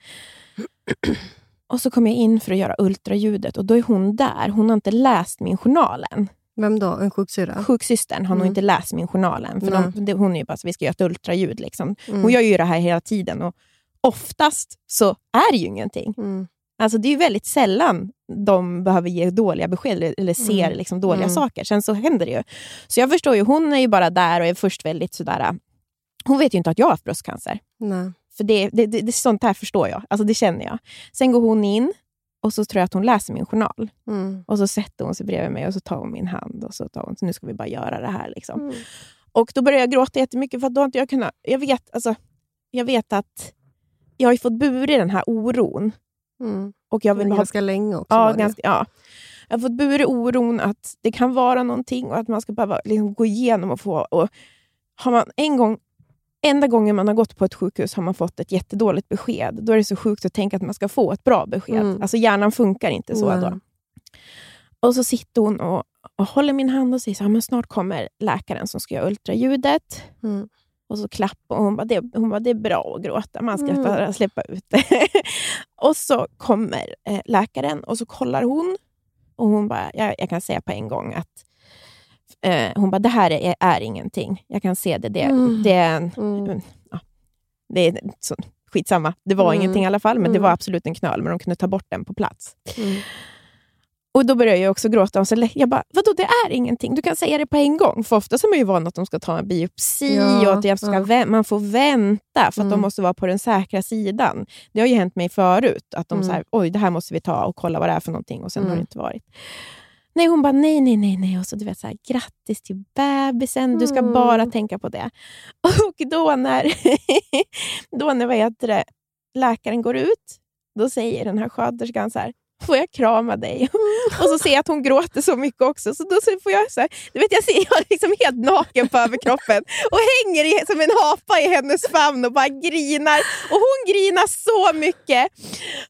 Och så kom jag in för att göra ultraljudet och då är hon där. Hon har inte läst min journalen.
Vem då? En sjuksyrra?
Sjuksystern har nog
Mm.
inte läst min journalen. För
Nej.
de, hon är ju bara så vi ska göra ett ultraljud. Liksom.
Mm.
Hon gör ju det här hela tiden och oftast så är det ju ingenting.
Mm.
Alltså det är ju väldigt sällan de behöver ge dåliga besked eller, eller ser
Mm.
liksom dåliga
Mm.
saker. Sen så händer det ju. Så jag förstår ju, hon är ju bara där och är först väldigt sådär... Hon vet ju inte att jag har haft bröstcancer.
Nej.
För det, det, det, det, sånt här förstår jag. Alltså det känner jag. Sen går hon in och så tror jag att hon läser min journal.
Mm.
Och så sätter hon sig bredvid mig och så tar hon min hand och så tar hon, så nu ska vi bara göra det här. Liksom.
Mm.
Och då börjar jag gråta jättemycket för då har inte jag kunnat... Jag vet, alltså, jag vet att jag har ju fått bura den här oron.
Mm.
Och jag vill ha,
Ganska länge också.
ja, ganska, ja. Jag har fått bura oron att det kan vara någonting och att man ska behöva liksom gå igenom och få... Och har man en gång, enda gången man har gått på ett sjukhus har man fått ett jättedåligt besked. Då är det så sjukt att tänka att man ska få ett bra besked.
Mm.
Alltså hjärnan funkar inte så
Nej.
då. Och så sitter hon och, och håller min hand och säger så här, men snart kommer läkaren som ska göra ultraljudet.
Mm.
Och så klappar hon. Bara, det, hon bara, det är bra att gråta, man ska
Mm.
släppa ut det. och så kommer eh, läkaren och så kollar hon. Och hon bara, jag, jag kan säga på en gång att eh, hon bara, det här är, är ingenting. Jag kan se det. Det,
Mm.
det en,
Mm.
ja, det är så, skitsamma. Det var
Mm.
ingenting i alla fall, men det
Mm.
var absolut en knöl, men de kunde ta bort den på plats.
Mm.
Och Då började jag också gråta. Och så jag bara, vadå det är ingenting? Du kan säga det på en gång. För ofta så är man ju van att de ska ta en biopsi
Ja,
och att jag ska
ja.
man får vänta för att
Mm.
de måste vara på den säkra sidan. Det har ju hänt mig förut. Att de
Mm.
säger, oj det här måste vi ta och kolla vad det är för någonting. Och sen har
Mm.
det inte varit. Nej, hon bara nej, nej, nej. nej. Och så du vet så här, grattis till bebisen, du ska
Mm.
bara tänka på det. Och då när, då när vad heter det, läkaren går ut, då säger den här sköterskan så här, får jag krama dig? Och så ser jag att hon gråter så mycket också. Så då får jag så här, du vet, jag ser jag liksom helt naken på överkroppen och hänger i, som en apa i hennes famn och bara grinar. Och hon grinar så mycket.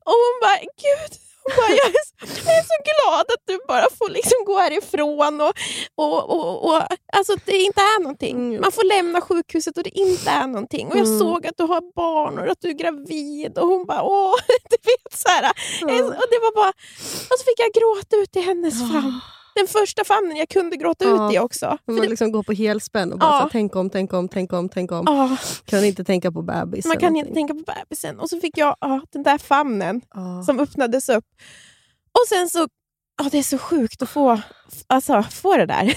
Och hon bara, gud, bara, jag, är så, jag är så glad att du bara får liksom gå härifrån. Och, och, och, och, alltså det inte är någonting.
Mm.
Man får lämna sjukhuset och det inte är någonting. Och jag
Mm.
såg att du har barn och att du är gravid. Och hon bara, åh, du vet så här.
Ja.
Och, det var bara, och så fick jag gråta ut i hennes famn. Den första famnen jag kunde gråta
Ja.
ut i också.
Man
det,
liksom går på helspänn och bara
Ja.
så tänk om, tänk om, tänk om, tänk om.
ja,
Kan inte tänka på bebis.
man kan inte tänka på bebisen. Och så fick jag ja, den där famnen som öppnades upp. Och sen så, ja, det är så sjukt att få, alltså, få det där.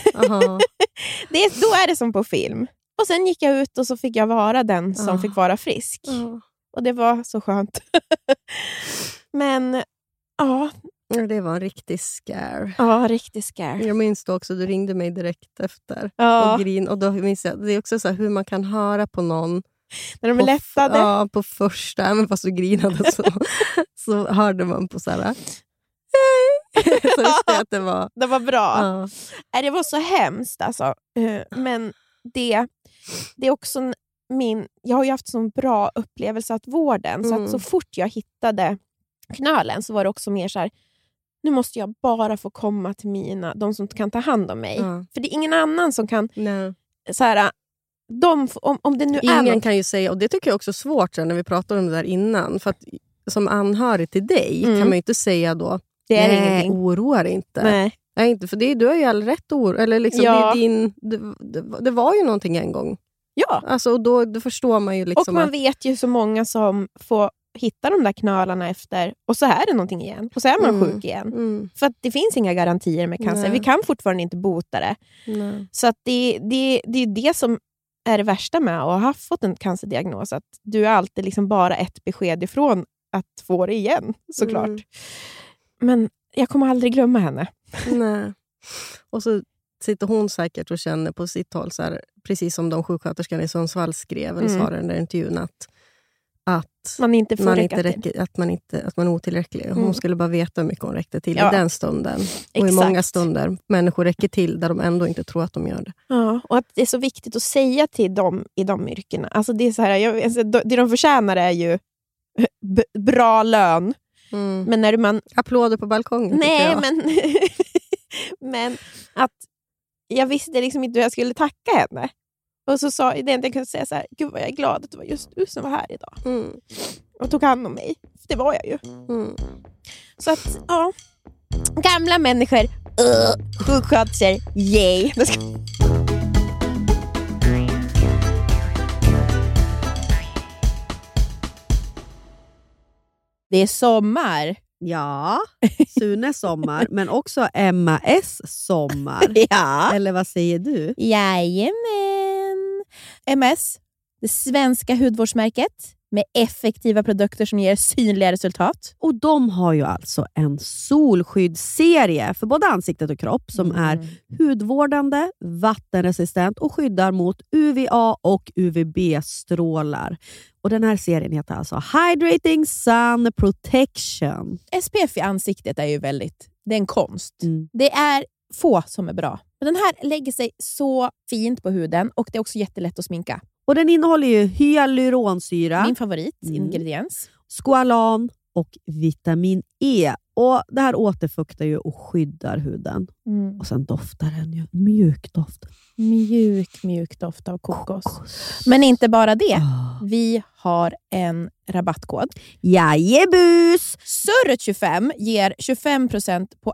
Det är, då är det som på film. Och Sen gick jag ut och så fick jag vara den som
Ja.
fick vara frisk.
Ja.
Och det var så skönt. Men Ja,
Det var en riktig scare.
ja riktigt scare.
Jag minns då också, du ringde mig direkt efter.
Ja,
Och grin, och då minns jag, det är också så här, hur man kan höra på någon
när de är
på,
lättade.
Ja, på första, även fast du grinade så, så hörde man på så här... så visste att det var...
Det var bra.
Ja.
Nej, det var så hemskt alltså. Eh, Men det, det är också min... Jag har ju haft så bra upplevelse av vården, så
Mm.
att så fort jag hittade knölen så var det också mer så här, nu måste jag bara få komma till mina, de som kan ta hand om mig.
Ja.
För det är ingen annan som kan...
Nej.
Så här, de, om, om det nu är
Ingen
något,
kan ju säga, och det tycker jag också är svårt sen när vi pratade om det där innan. För att som anhörig till dig
Mm.
kan man ju inte säga då,
det är
nej,
ingenting.
oroa dig inte.
Nej.
Nej, inte för det, du har ju all rätt oroa eller liksom,
Ja.
det, är din, det, det, det var ju någonting en gång.
Ja,
Alltså, och då, då förstår man ju liksom
och man
att...
vet ju så många som får hitta de där knölarna efter och så är det någonting igen. Och så är man
Mm.
sjuk igen.
Mm,
För att det finns inga garantier med cancer.
Nej.
Vi kan fortfarande inte bota det.
nej.
Så att det, det, det är det som är det värsta med att ha fått en cancerdiagnos. Att du är alltid liksom bara ett besked ifrån att få det igen, såklart.
Mm.
Men jag kommer aldrig glömma henne.
Nej. Och så sitter hon säkert och känner på sitt håll, så här, precis som de sjuksköterskorna i Sundsvall skrev, eller
Mm.
sa i den där intervjun, att, att,
Man inte
man inte räcker, att, man inte, att man är otillräcklig.
Mm.
Hon skulle bara veta hur mycket hon räckte till
Ja.
i den stunden. Och i
Exakt.
många stunder människor räcker till där de ändå inte tror att de gör det.
Ja, och att det är så viktigt att säga till dem i de yrkena. Alltså det, är så här, jag, alltså, det de förtjänar är ju bra lön. Men när man
Applåder på balkongen
Nej, men, men att jag visste liksom inte hur jag skulle tacka henne. Och så sa det enda jag kunde säga så här, gud vad jag är glad att det var just du som var här idag
Mm.
och tog hand om mig. För det var jag ju.
Mm.
Så att, ja. Gamla människor, uh, sjuksköterskor, yay. Det är sommar.
Ja, Sunes sommar, men också Emma S sommar.
Ja.
Eller vad säger du?
Jajamän! MS, det svenska hudvårdsmärket med effektiva produkter som ger synliga resultat.
Och De har ju alltså en solskyddsserie för både ansiktet och kropp som
Mm.
är hudvårdande, vattenresistent och skyddar mot UVA och UVB-strålar. Och Den här serien heter alltså Hydrating Sun Protection.
SPF i ansiktet är ju väldigt... Det är en konst.
Mm.
Det är få som är bra. Men den här lägger sig så fint på huden och det är också jättelätt att sminka.
Och Den innehåller ju hyaluronsyra,
Min favorit
Mm.
ingrediens.
squalan och vitamin E. Och Det här återfuktar ju och skyddar huden. Och Sen doftar den ju. Mjuk doft.
Mjuk, mjuk doft av kokos. Men inte bara det.
Ah.
Vi har en rabattkod.
Jajebus!
Surret25 ger 25% på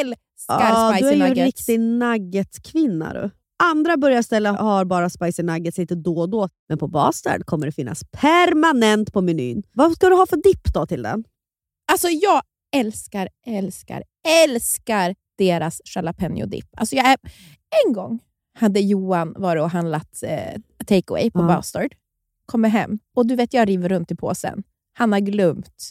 älskar
du
spicy
är ju en
nuggets.
riktig nuggetkvinna du. Andra burgarställen har bara spicy nuggets lite då och då, men på Bastard kommer det finnas permanent på menyn. Vad ska du ha för dipp då till den?
Alltså jag älskar, älskar, älskar deras jalapeno dip. Alltså jag är, en gång hade Johan varit och handlat eh, takeaway på
Ja.
Bastard. Kommer hem och du vet jag river runt i påsen. Han har glömt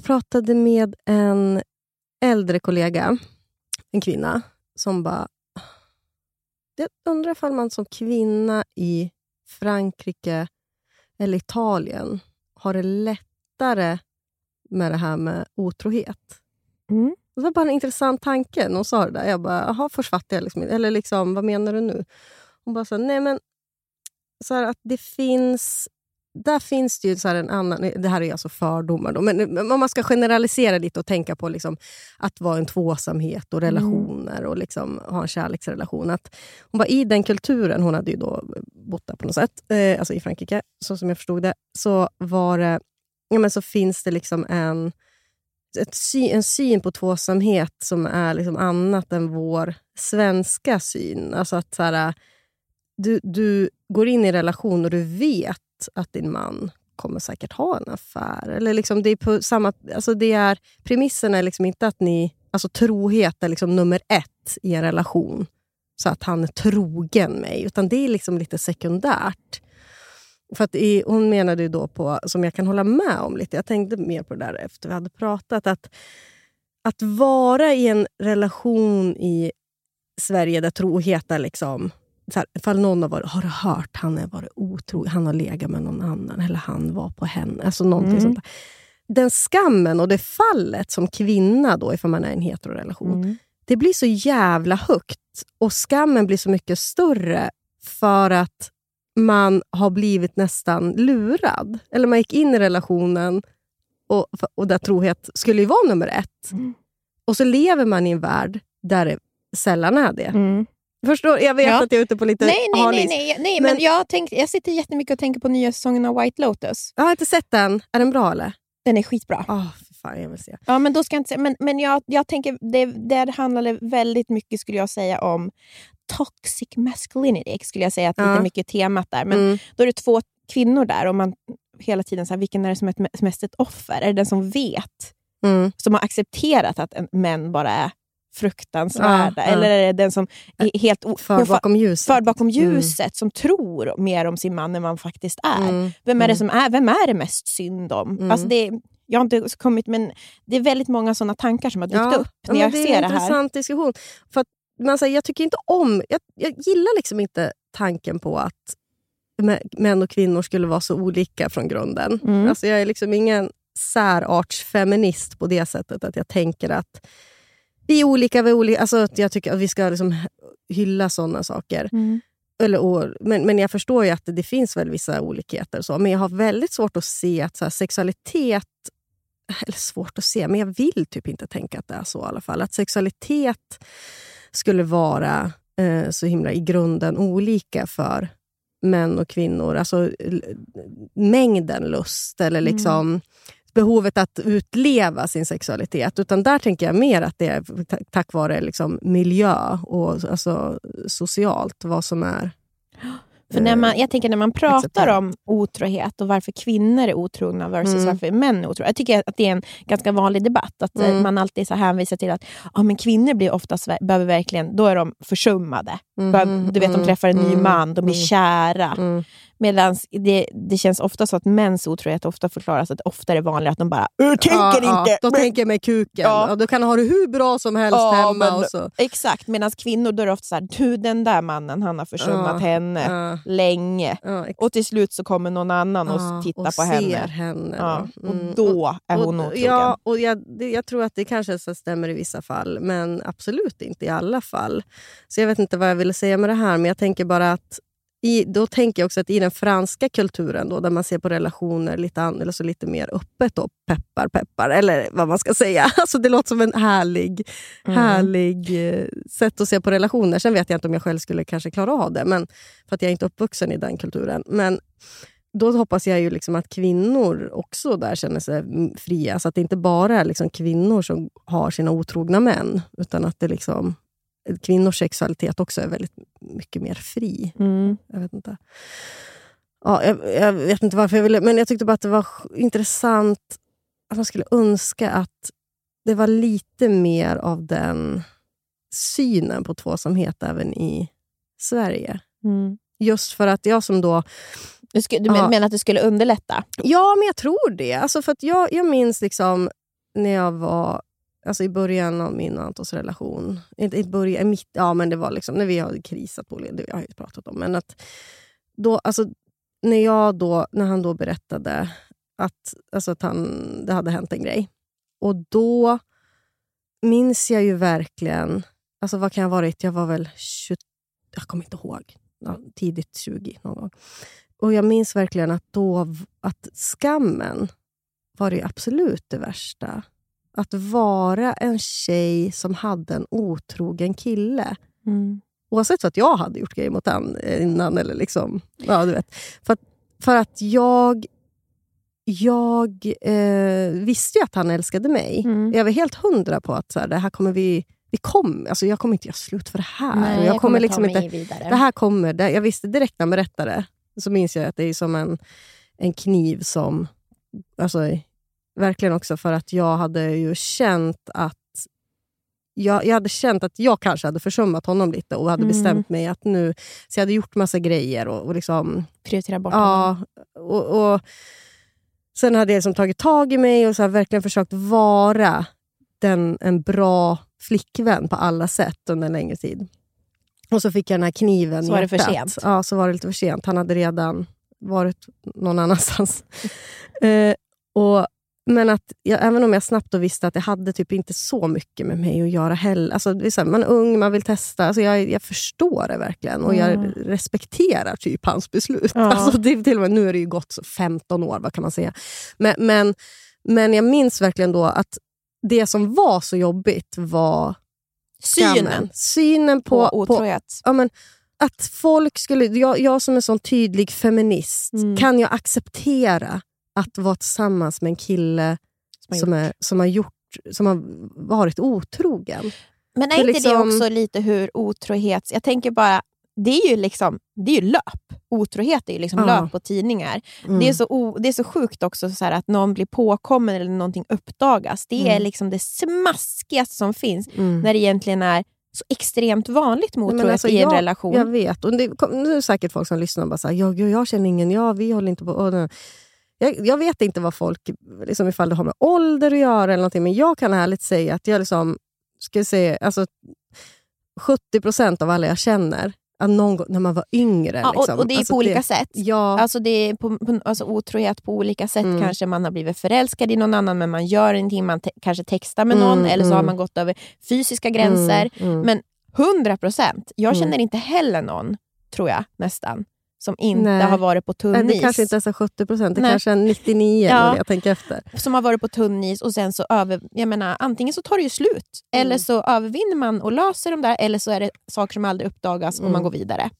Jag pratade med en äldre kollega, en kvinna, som bara... Jag undrar ifall man som kvinna i Frankrike eller Italien har det lättare med det här med otrohet.
Mm.
Det var bara en intressant tanke när hon sa det där. Jag bara, jaha, först fattar jag liksom. Eller liksom, vad menar du nu? Hon bara, så, här, nej men... Så här, att det finns... Där finns det ju så en annan... Det här är alltså fördomar. Då, men om man ska generalisera lite och tänka på liksom att vara en tvåsamhet och relationer och liksom ha en kärleksrelation. Att hon var I den kulturen, hon hade ju då bott där på något sätt, eh, alltså i Frankrike, så som jag förstod det, så var det... Ja, men så finns det liksom en sy, en syn på tvåsamhet som är liksom annat än vår svenska syn. Alltså att så här, du, du går in i en relation och du vet att din man kommer säkert ha en affär. Eller liksom det är på samma, alltså det är, premissen är liksom inte att ni... Alltså trohet är liksom nummer ett i en relation. Så att han är trogen mig. Utan det är liksom lite sekundärt. För att i, hon menade ju då på, som jag kan hålla med om lite, jag tänkte mer på det där efter vi hade pratat, att, att vara i en relation i Sverige där trohet är liksom... Så här, ifall någon har varit, har du hört, han har varit otrogen, han har legat med någon annan, eller han var på henne. Alltså någonting
Mm.
sånt där. Den skammen och det fallet som kvinna, då, ifall man är i en heterorelation,
Mm.
det blir så jävla högt. Och skammen blir så mycket större för att man har blivit nästan lurad. Eller man gick in i relationen och, och där trohet skulle ju vara nummer ett.
Mm.
Och så lever man i en värld där det sällan är det.
Mm.
Förstår, jag vet
Ja.
att jag är ute på lite
Nej, nej, nej, nej, nej men,
Men-
jag, tänk, jag sitter jättemycket och tänker på nya säsongen av White Lotus.
Jag har inte sett den. Är den bra eller?
Den är skitbra.
Oh, för fan, jag vill se.
Ja, men då ska jag inte säga, men, men jag, jag tänker, det, det handlade väldigt mycket skulle jag säga om toxic masculinity, skulle jag säga att
Ja.
lite mycket temat där. Men
Mm.
då är det två kvinnor där och man hela tiden så här, vilken är det som är ett- mest ett offer? Är det den som vet,
Mm.
som har accepterat att en, män bara är fruktansvärda?
Ja, ja.
Eller är det den som är helt o-
För
ofa-
bakom ljuset.
förd bakom ljuset, som tror mer om sin man än man faktiskt är?
Mm.
Vem är det
Mm.
som är, vem är det mest synd om?
Mm.
Alltså det, jag har inte kommit, men det är väldigt många såna tankar som har dykt upp
ja,
när
men
jag
det är
ser
en
det här.
intressant diskussion. För att, man säger, jag tycker inte om... Jag, jag gillar liksom inte tanken på att mä- män och kvinnor skulle vara så olika från grunden.
Mm.
Alltså jag är liksom ingen särartsfeminist på det sättet att jag tänker att vi är olika, vi är olika. Alltså jag tycker att vi ska liksom hylla såna saker.
Mm.
Eller, och, men, men jag förstår ju att det, det finns väl vissa olikheter. Så, men jag har väldigt svårt att se att så här, sexualitet eller svårt att se, men jag vill typ inte tänka att det är så i alla fall. Att sexualitet skulle vara eh, så himla i grunden olika för män och kvinnor. Alltså mängden lust eller mm. liksom mm. Behovet att utleva sin sexualitet. Utan där tänker jag mer att det är tack vare liksom miljö och alltså, socialt vad som är
för när man, jag tänker när man pratar om otrohet och varför kvinnor är otrogna versus mm. varför män är otrogna. Jag tycker att det är en ganska vanlig debatt. Att eh, mm. man alltid så hänvisar till att ah, men kvinnor blir oftast, behöver verkligen, då är de försummade. Mm. Du vet, de träffar en ny mm. man, de blir mm. kära. Medan det, det känns ofta så att mäns otrohet ofta förklaras att det ofta är vanligare att de bara “jag tänker ja, inte”.
Ja, de tänker med kuken. Ja. då kan ha det hur bra som helst ja, hemma. Men, och så.
Exakt, medan kvinnor då är det ofta så här, du den där mannen han har försummat henne länge. och till slut så kommer någon annan och tittar
och
på henne.
henne
mm. Och då är hon och, otrogen.
Ja, och jag, det, jag tror att det kanske stämmer i vissa fall, men absolut inte i alla fall. Så jag vet inte vad jag ville säga med det här, men jag tänker bara att i, då tänker jag också att i den franska kulturen, då, där man ser på relationer lite, an, eller så lite mer öppet, då, peppar peppar, eller vad man ska säga. Alltså det låter som en härlig, mm. härlig eh, sätt att se på relationer. Sen vet jag inte om jag själv skulle kanske klara av det, men, för att jag är inte uppvuxen i den kulturen. Men då hoppas jag ju liksom att kvinnor också där känner sig fria. Så att det inte bara är liksom kvinnor som har sina otrogna män, utan att det liksom kvinnors sexualitet också är väldigt mycket mer fri. Mm. Jag vet inte. Ja, jag, jag, vet inte varför jag ville, men jag tyckte bara att det var intressant. Att man skulle önska att det var lite mer av den synen på tvåsamhet även i Sverige. Mm. Just för att jag som då...
Du, skulle, du ja, menar att det skulle underlätta?
Ja, men jag tror det. Alltså för att jag, jag minns liksom när jag var Alltså i början av min och Antons relation. Inte i början, mitt, ja men det var liksom när vi hade krisat på det har jag pratat om. Men att då, alltså, när, jag då, när han då berättade att, alltså att han, det hade hänt en grej. Och då minns jag ju verkligen, alltså vad kan jag ha varit? Jag var väl 20, jag kommer inte ihåg. Ja, tidigt 20 någon gång. Och jag minns verkligen att då att skammen var det absolut det värsta att vara en tjej som hade en otrogen kille. Mm. Oavsett att jag hade gjort grejer mot den innan. Eller liksom, ja, du vet. För, att, för att jag jag eh, visste ju att han älskade mig. Mm. Jag var helt hundra på att så här, det här kommer vi... vi kom, alltså jag kommer inte göra slut för det här.
Nej, jag,
jag
kommer, liksom inte, vidare.
Det här kommer, det, jag visste direkt när han berättade, så minns jag att det är som en, en kniv som... Alltså, Verkligen också för att jag hade ju känt att jag, jag hade känt att jag kanske hade försummat honom lite och hade mm. bestämt mig att nu... Så jag hade gjort massa grejer. och, och liksom,
Prioritera bort
ja. Och, och, sen hade jag liksom tagit tag i mig och så verkligen försökt vara den, en bra flickvän på alla sätt under en längre tid. Och så fick jag den här kniven
Så var det för sent?
Ja, så var det lite för sent. Han hade redan varit någon annanstans. eh, och men att jag, även om jag snabbt visste att det hade typ inte så mycket med mig att göra heller. Alltså, det är så här, man är ung, man vill testa. Alltså, jag, jag förstår det verkligen och jag mm. respekterar typ hans beslut. Ja. Alltså, det, till och med, nu är det ju gått 15 år, vad kan man säga. Men, men, men jag minns verkligen då att det som var så jobbigt var
synen,
synen på,
på otrohet.
Ja, men, att folk skulle, jag, jag som är sån tydlig feminist, mm. kan jag acceptera att vara tillsammans med en kille som har, som är, som har, gjort, som har varit otrogen.
Men är inte liksom... det också lite hur otrohet... Jag tänker bara, det är ju liksom det är ju löp. Otrohet är ju liksom ja. löp på tidningar. Mm. Det, är så o, det är så sjukt också så att någon blir påkommen eller någonting uppdagas. Det mm. är liksom det smaskigaste som finns mm. när det egentligen är så extremt vanligt med otrohet alltså, i en
jag,
relation.
Jag vet. Och det, nu är det säkert folk som lyssnar och bara säger jag, jag känner ingen, ja, vi håller inte på... Jag, jag, vet inte vad folk, liksom ifall det har med ålder att göra, eller någonting, men jag kan ärligt säga att jag liksom, ska säga, alltså, 70% av alla jag känner att någon gång när man var yngre.
Ja,
liksom.
och, och, det är
alltså
på olika sätt.
Ja.
Alltså det är på, på, alltså otrohet på olika sätt. Mm. Kanske man har blivit förälskad i någon annan men man gör ingenting. Man te kanske textar med någon mm, eller så mm. har man gått över fysiska gränser. Mm, mm. Men 100 procent. Jag mm. känner inte heller någon, tror jag nästan, som inte
Nej.
har varit på tunn
Nej, det
is.
kanske inte ens är 70 procent, det
Nej.
kanske är 99
Ja.
jag tänker efter.
som har varit på tunn is och sen så över... Jag menar, antingen så tar det ju slut,
Mm.
eller så övervinner man och löser de där, eller så är det saker som aldrig uppdagas och
Mm.
man går vidare.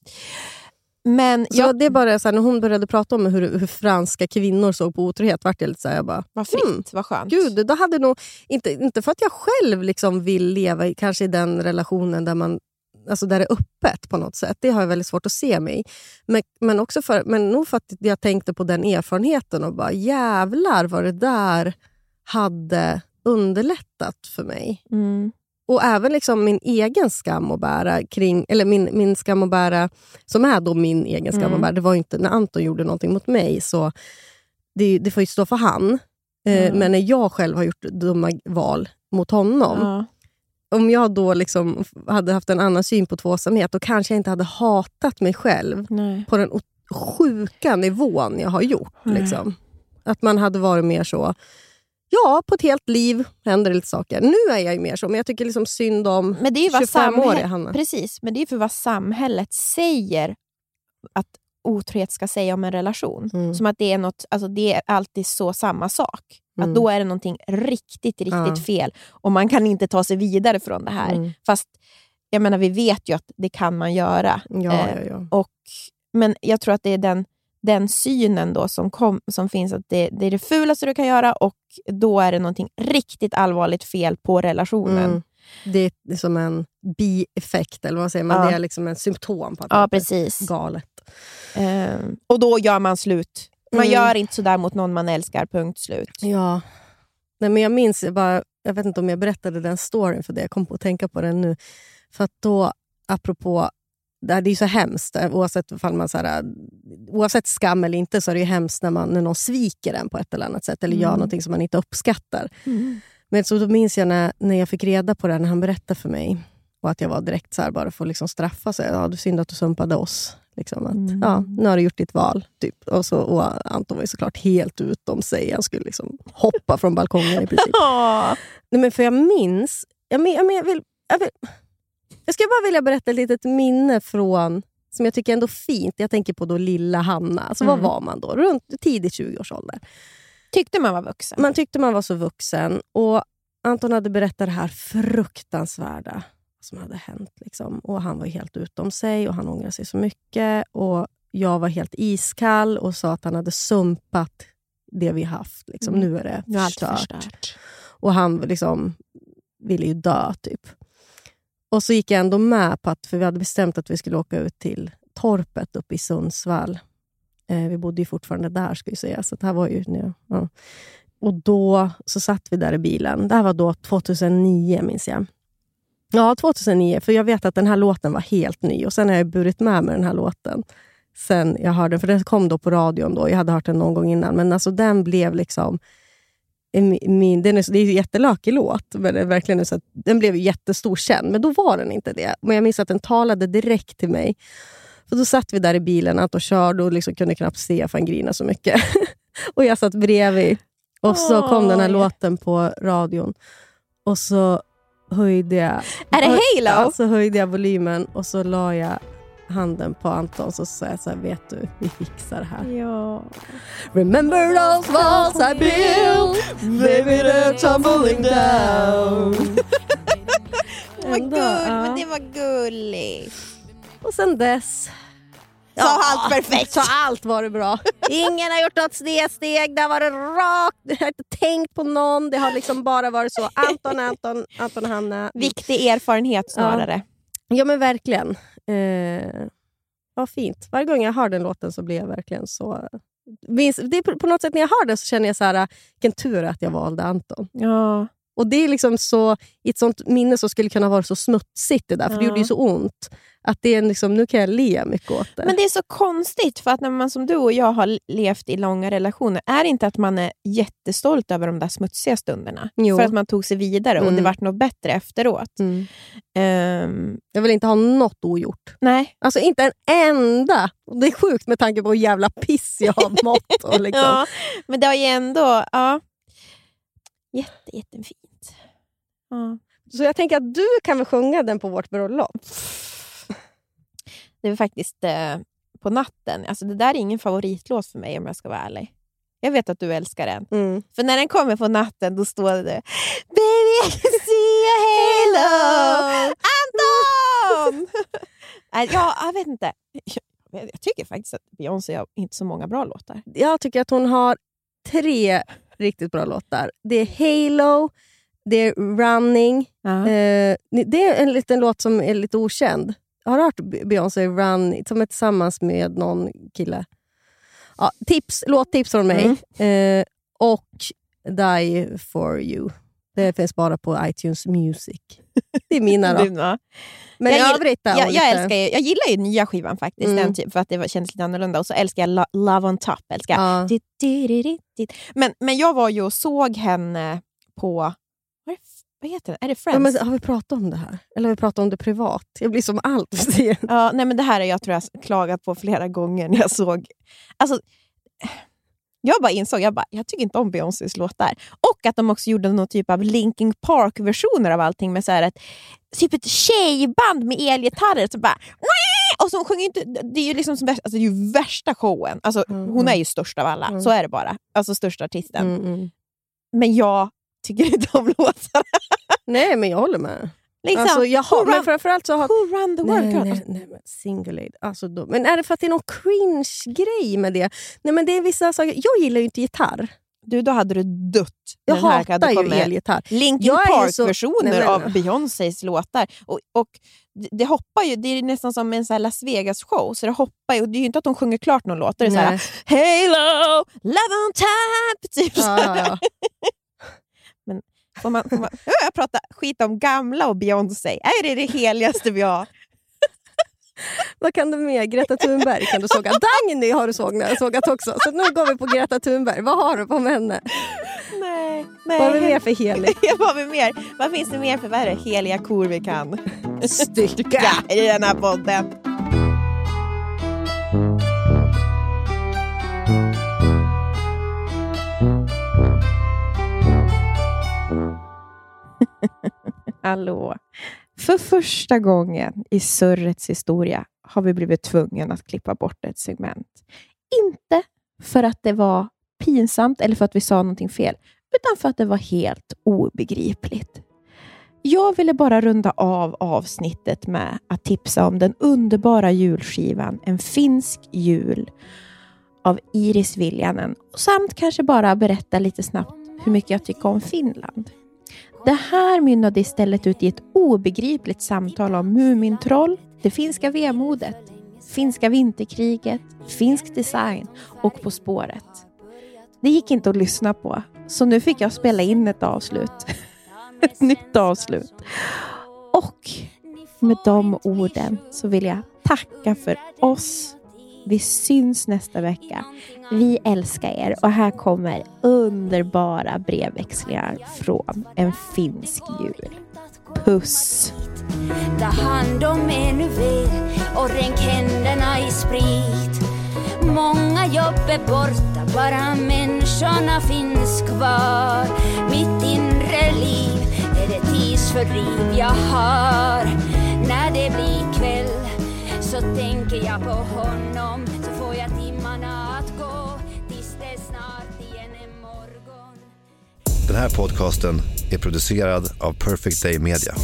Men
Så
jag,
det är bara så här, när hon började prata om hur, hur franska kvinnor såg på otrohet, vart jag lite så här, jag bara,
vad fritt,
Mm.
vad skönt.
gud, då hade nog, inte, inte för att jag själv liksom vill leva i, kanske i den relationen där man Alltså där det är öppet på något sätt. Det har jag väldigt svårt att se mig men, men också för, Men nog för att jag tänkte på den erfarenheten och bara jävlar vad det där hade underlättat för mig.
Mm.
Och även liksom min egen skam att bära, kring, eller min, min skam att bära, som är då min egen skam
Mm.
att bära. Det var inte när Anton gjorde någonting mot mig, så det, det får ju stå för han. Eh,
Mm.
Men när jag själv har gjort dumma val mot honom. Om jag då liksom hade haft en annan syn på tvåsamhet, då kanske jag inte hade hatat mig själv
Nej.
på den sjuka nivån jag har gjort. Liksom. Att man hade varit mer så, ja, på ett helt liv händer det lite saker. Nu är jag ju mer så, men jag tycker liksom synd om
Men det är ju vad
25-åriga
samhället,
Hanna.
precis, men det är för vad samhället säger att otrohet ska säga om en relation.
Mm.
Som att det är, något, alltså det är alltid så samma sak.
Mm.
Att då är det någonting riktigt, riktigt
Ja.
fel och man kan inte ta sig vidare från det här.
Mm.
Fast jag menar, vi vet ju att det kan man göra.
Ja,
Eh,
ja, ja.
Och, men jag tror att det är den, den synen då som, kom, som finns, att det, det är det fulaste du kan göra och då är det någonting riktigt allvarligt fel på relationen.
Mm. Det är som en bieffekt, eller vad säger man? Det är liksom en symptom på att
Ja,
är
precis.
galet.
Ehm, och då gör man slut. Man
Mm.
gör inte sådär mot någon man älskar, punkt slut.
Ja. Nej, men jag minns, jag bara, jag vet inte om jag berättade den storyn för det, jag kom på att tänka på den nu. För att då, apropå, det är ju så hemskt, oavsett, ifall man, så här, oavsett skam eller inte, så är det ju hemskt när, man, när någon sviker en på ett eller annat sätt, eller gör
Mm.
någonting som man inte uppskattar. Men så då minns jag när, när jag fick reda på det, när han berättade för mig, och att jag var direkt så här, bara för att liksom straffa sig. Ja, det är synd att du sumpade oss. Liksom att,
Mm.
ja, nu har du gjort ditt val. Typ. Och, så, och Anton var ju såklart helt utom sig. Han skulle liksom hoppa från balkongen i princip. Nej, men för jag minns... Jag, men, jag, men, jag, vill, jag, vill, jag skulle bara vilja berätta ett litet minne från som jag tycker är ändå fint. Jag tänker på då lilla Hanna. Alltså,
Mm.
Vad var man då? Runt tidigt 20-årsålder.
Tyckte man var vuxen.
Man tyckte man var så vuxen. Och Anton hade berättat det här fruktansvärda som hade hänt. Liksom. Och Han var helt utom sig och han ångrade sig så mycket. Och Jag var helt iskall och sa att han hade sumpat det vi haft. Liksom.
Mm.
Nu är det förstört.
förstört.
Och han liksom ville ju dö, typ. Och så gick jag ändå med på att, för vi hade bestämt att vi skulle åka ut till torpet uppe i Sundsvall. Eh, vi bodde ju fortfarande där, ska jag säga. Så det här var ju, ja, ja. Och då så satt vi där i bilen. Det här var då 2009, minns jag. Ja, 2009. För jag vet att den här låten var helt ny. Och Sen har jag burit med mig den här låten sen jag hörde den. För den kom då på radion. då. Jag hade hört den någon gång innan. Men alltså den blev liksom... Min, den är, det är en jättelökig låt, men verkligen så att, den blev jättestor känd. Men då var den inte det. Men jag minns att den talade direkt till mig. För Då satt vi där i bilen, Anton körde och liksom kunde knappt se för han grinade så mycket. och jag satt bredvid. Och så kom den här låten på radion. Och så höjde jag...
Är det Halo?
Ja, så höjde jag volymen och så la jag handen på Anton och så sa jag så här, vet du, vi fixar det här.
Ja.
Remember those walls I built, baby they're tumbling down.
Vad gull, men det var gulligt.
Och sen dess
Så allt perfekt.
Så allt var det bra. Ingen har gjort något snedsteg, det har varit rakt, jag har inte tänkt på någon. Det har liksom bara varit så. Anton, Anton, Anton, Hanna.
Viktig erfarenhet snarare.
Ja men verkligen. Eh, ja, fint. Varje gång jag hör den låten så blir jag verkligen så... Det är på, på något sätt när jag hör den så känner jag så här, vilken tur att jag valde Anton.
Ja.
Och det är liksom så, i ett sånt minne som skulle kunna vara så smutsigt det där, för det
Ja.
gjorde ju så ont. Att det är liksom, nu kan jag le mycket åt det.
Men det är så konstigt, för att när man som du och jag har levt i långa relationer, är det inte att man är jättestolt över de där smutsiga stunderna?
Jo.
För att man tog sig vidare och det
Mm.
vart något bättre efteråt.
Mm.
Ehm,
Jag vill inte ha något ogjort.
nej.
Alltså inte en enda! Det är sjukt med tanke på hur jävla piss jag har mått. Och liksom.
Ja, men det har ju ändå... Ja. Jätte, jättefint. Ja.
Så jag tänker att du kan väl sjunga den på vårt bröllop?
Det var faktiskt eh, på natten. Alltså det där är ingen favoritlåt för mig om jag ska vara ärlig. Jag vet att du älskar den.
Mm.
För när den kommer på natten då står det Baby I can see a halo! Anton! Nej, ja, jag vet inte. Jag, jag tycker faktiskt att Beyoncé har inte så många bra låtar.
Jag tycker att hon har tre riktigt bra låtar. Det är Halo, det är Running. Eh, det är en liten låt som är lite okänd. Har du hört Beyoncé Run, som är tillsammans med någon kille? Ja, tips, låttips från mig. Eh, och Die for you. Det finns bara på iTunes Music. Det är mina då.
Ja.
Men
jag,
övrigt då,
jag, jag, älskar ju, jag gillar ju nya skivan faktiskt,
Mm.
den typ, för att det kändes lite annorlunda. Och så älskar jag Lo- Love on top. Älskar.
Ja.
Dit, dit, dit. Men, men jag var ju och såg henne på... Vad, vad heter den? Är det
Ja,
Friends?
men har vi pratat om det här? Eller har vi pratat om det privat? Jag blir som allt.
Ja, nej, men det här har jag tror jag klagat på flera gånger när jag såg... Alltså, jag bara insåg jag bara, jag tycker inte om Beyoncés låtar. Och att de också gjorde någon typ av Linkin Park-versioner av allting med så här ett, typ ett tjejband med elgitarrer. Så bara, och så hon sjunger inte, det är ju liksom som, värsta- alltså, det är värsta showen. Alltså, Hon är ju störst av alla,
Mm.
så är det bara. Alltså största artisten.
Mm, mm.
Men jag tycker inte om låtarna.
Nej, men jag håller med.
Liksom,
Alltså, jag har, men framförallt så har...
who run the world?
Nej, nej, nej, men single aid. Alltså då, men är det för att det är någon cringe-grej med det? Nej, men det är vissa saker. Jag gillar ju inte gitarr.
Du, då hade du dött.
Jag
den
hatar
hade
ju elgitarr.
Linkin
så-
Park-versioner av Beyoncés låtar. Och, och det, hoppar ju, det är nästan som en så Las Vegas-show, så det hoppar ju. Och det är ju inte att de sjunger klart någon låt. Det är så här. Halo, love on top! Typ
Ja, ja, ja.
Får man, får man, Ja, jag pratar skit om gamla och Beyoncé. Är det det heligaste vi har?
Vad kan du mer? Greta Thunberg kan du såga. Dagny har du sågat, sågat också. Så nu går vi på Greta Thunberg. Vad har du på henne?
Nej. nej.
Vad har vi mer för helig?
Vad har vi mer? Vad finns det mer för vad är det, heliga kor vi kan
Stycka.
i den här podden? Hallå. För första gången i Surrets historia har vi blivit tvungna att klippa bort ett segment. Inte för att det var pinsamt eller för att vi sa någonting fel, utan för att det var helt obegripligt. Jag ville bara runda av avsnittet med att tipsa om den underbara julskivan En finsk jul av Iris Viljanen samt kanske bara berätta lite snabbt hur mycket jag tycker om Finland. Det här mynnade istället ut i ett obegripligt samtal om Mumintroll, det finska vemodet, finska vinterkriget, finsk design och På spåret. Det gick inte att lyssna på, så nu fick jag spela in ett avslut. ett nytt avslut. Och med de orden så vill jag tacka för oss. Vi syns nästa vecka. Vi älskar er och här kommer underbara brevväxlingar från en finsk jul. Puss!
Ta hand om er nu väl och ränk händerna i sprit. Många jobb är borta, bara människorna finns kvar. Mitt inre liv är det tidsfördriv jag har. När det blir kväll så tänker jag på honom. Så får jag timmarna att gå tills det snart igen är morgon.
Den här podcasten är producerad av Perfect Day Media.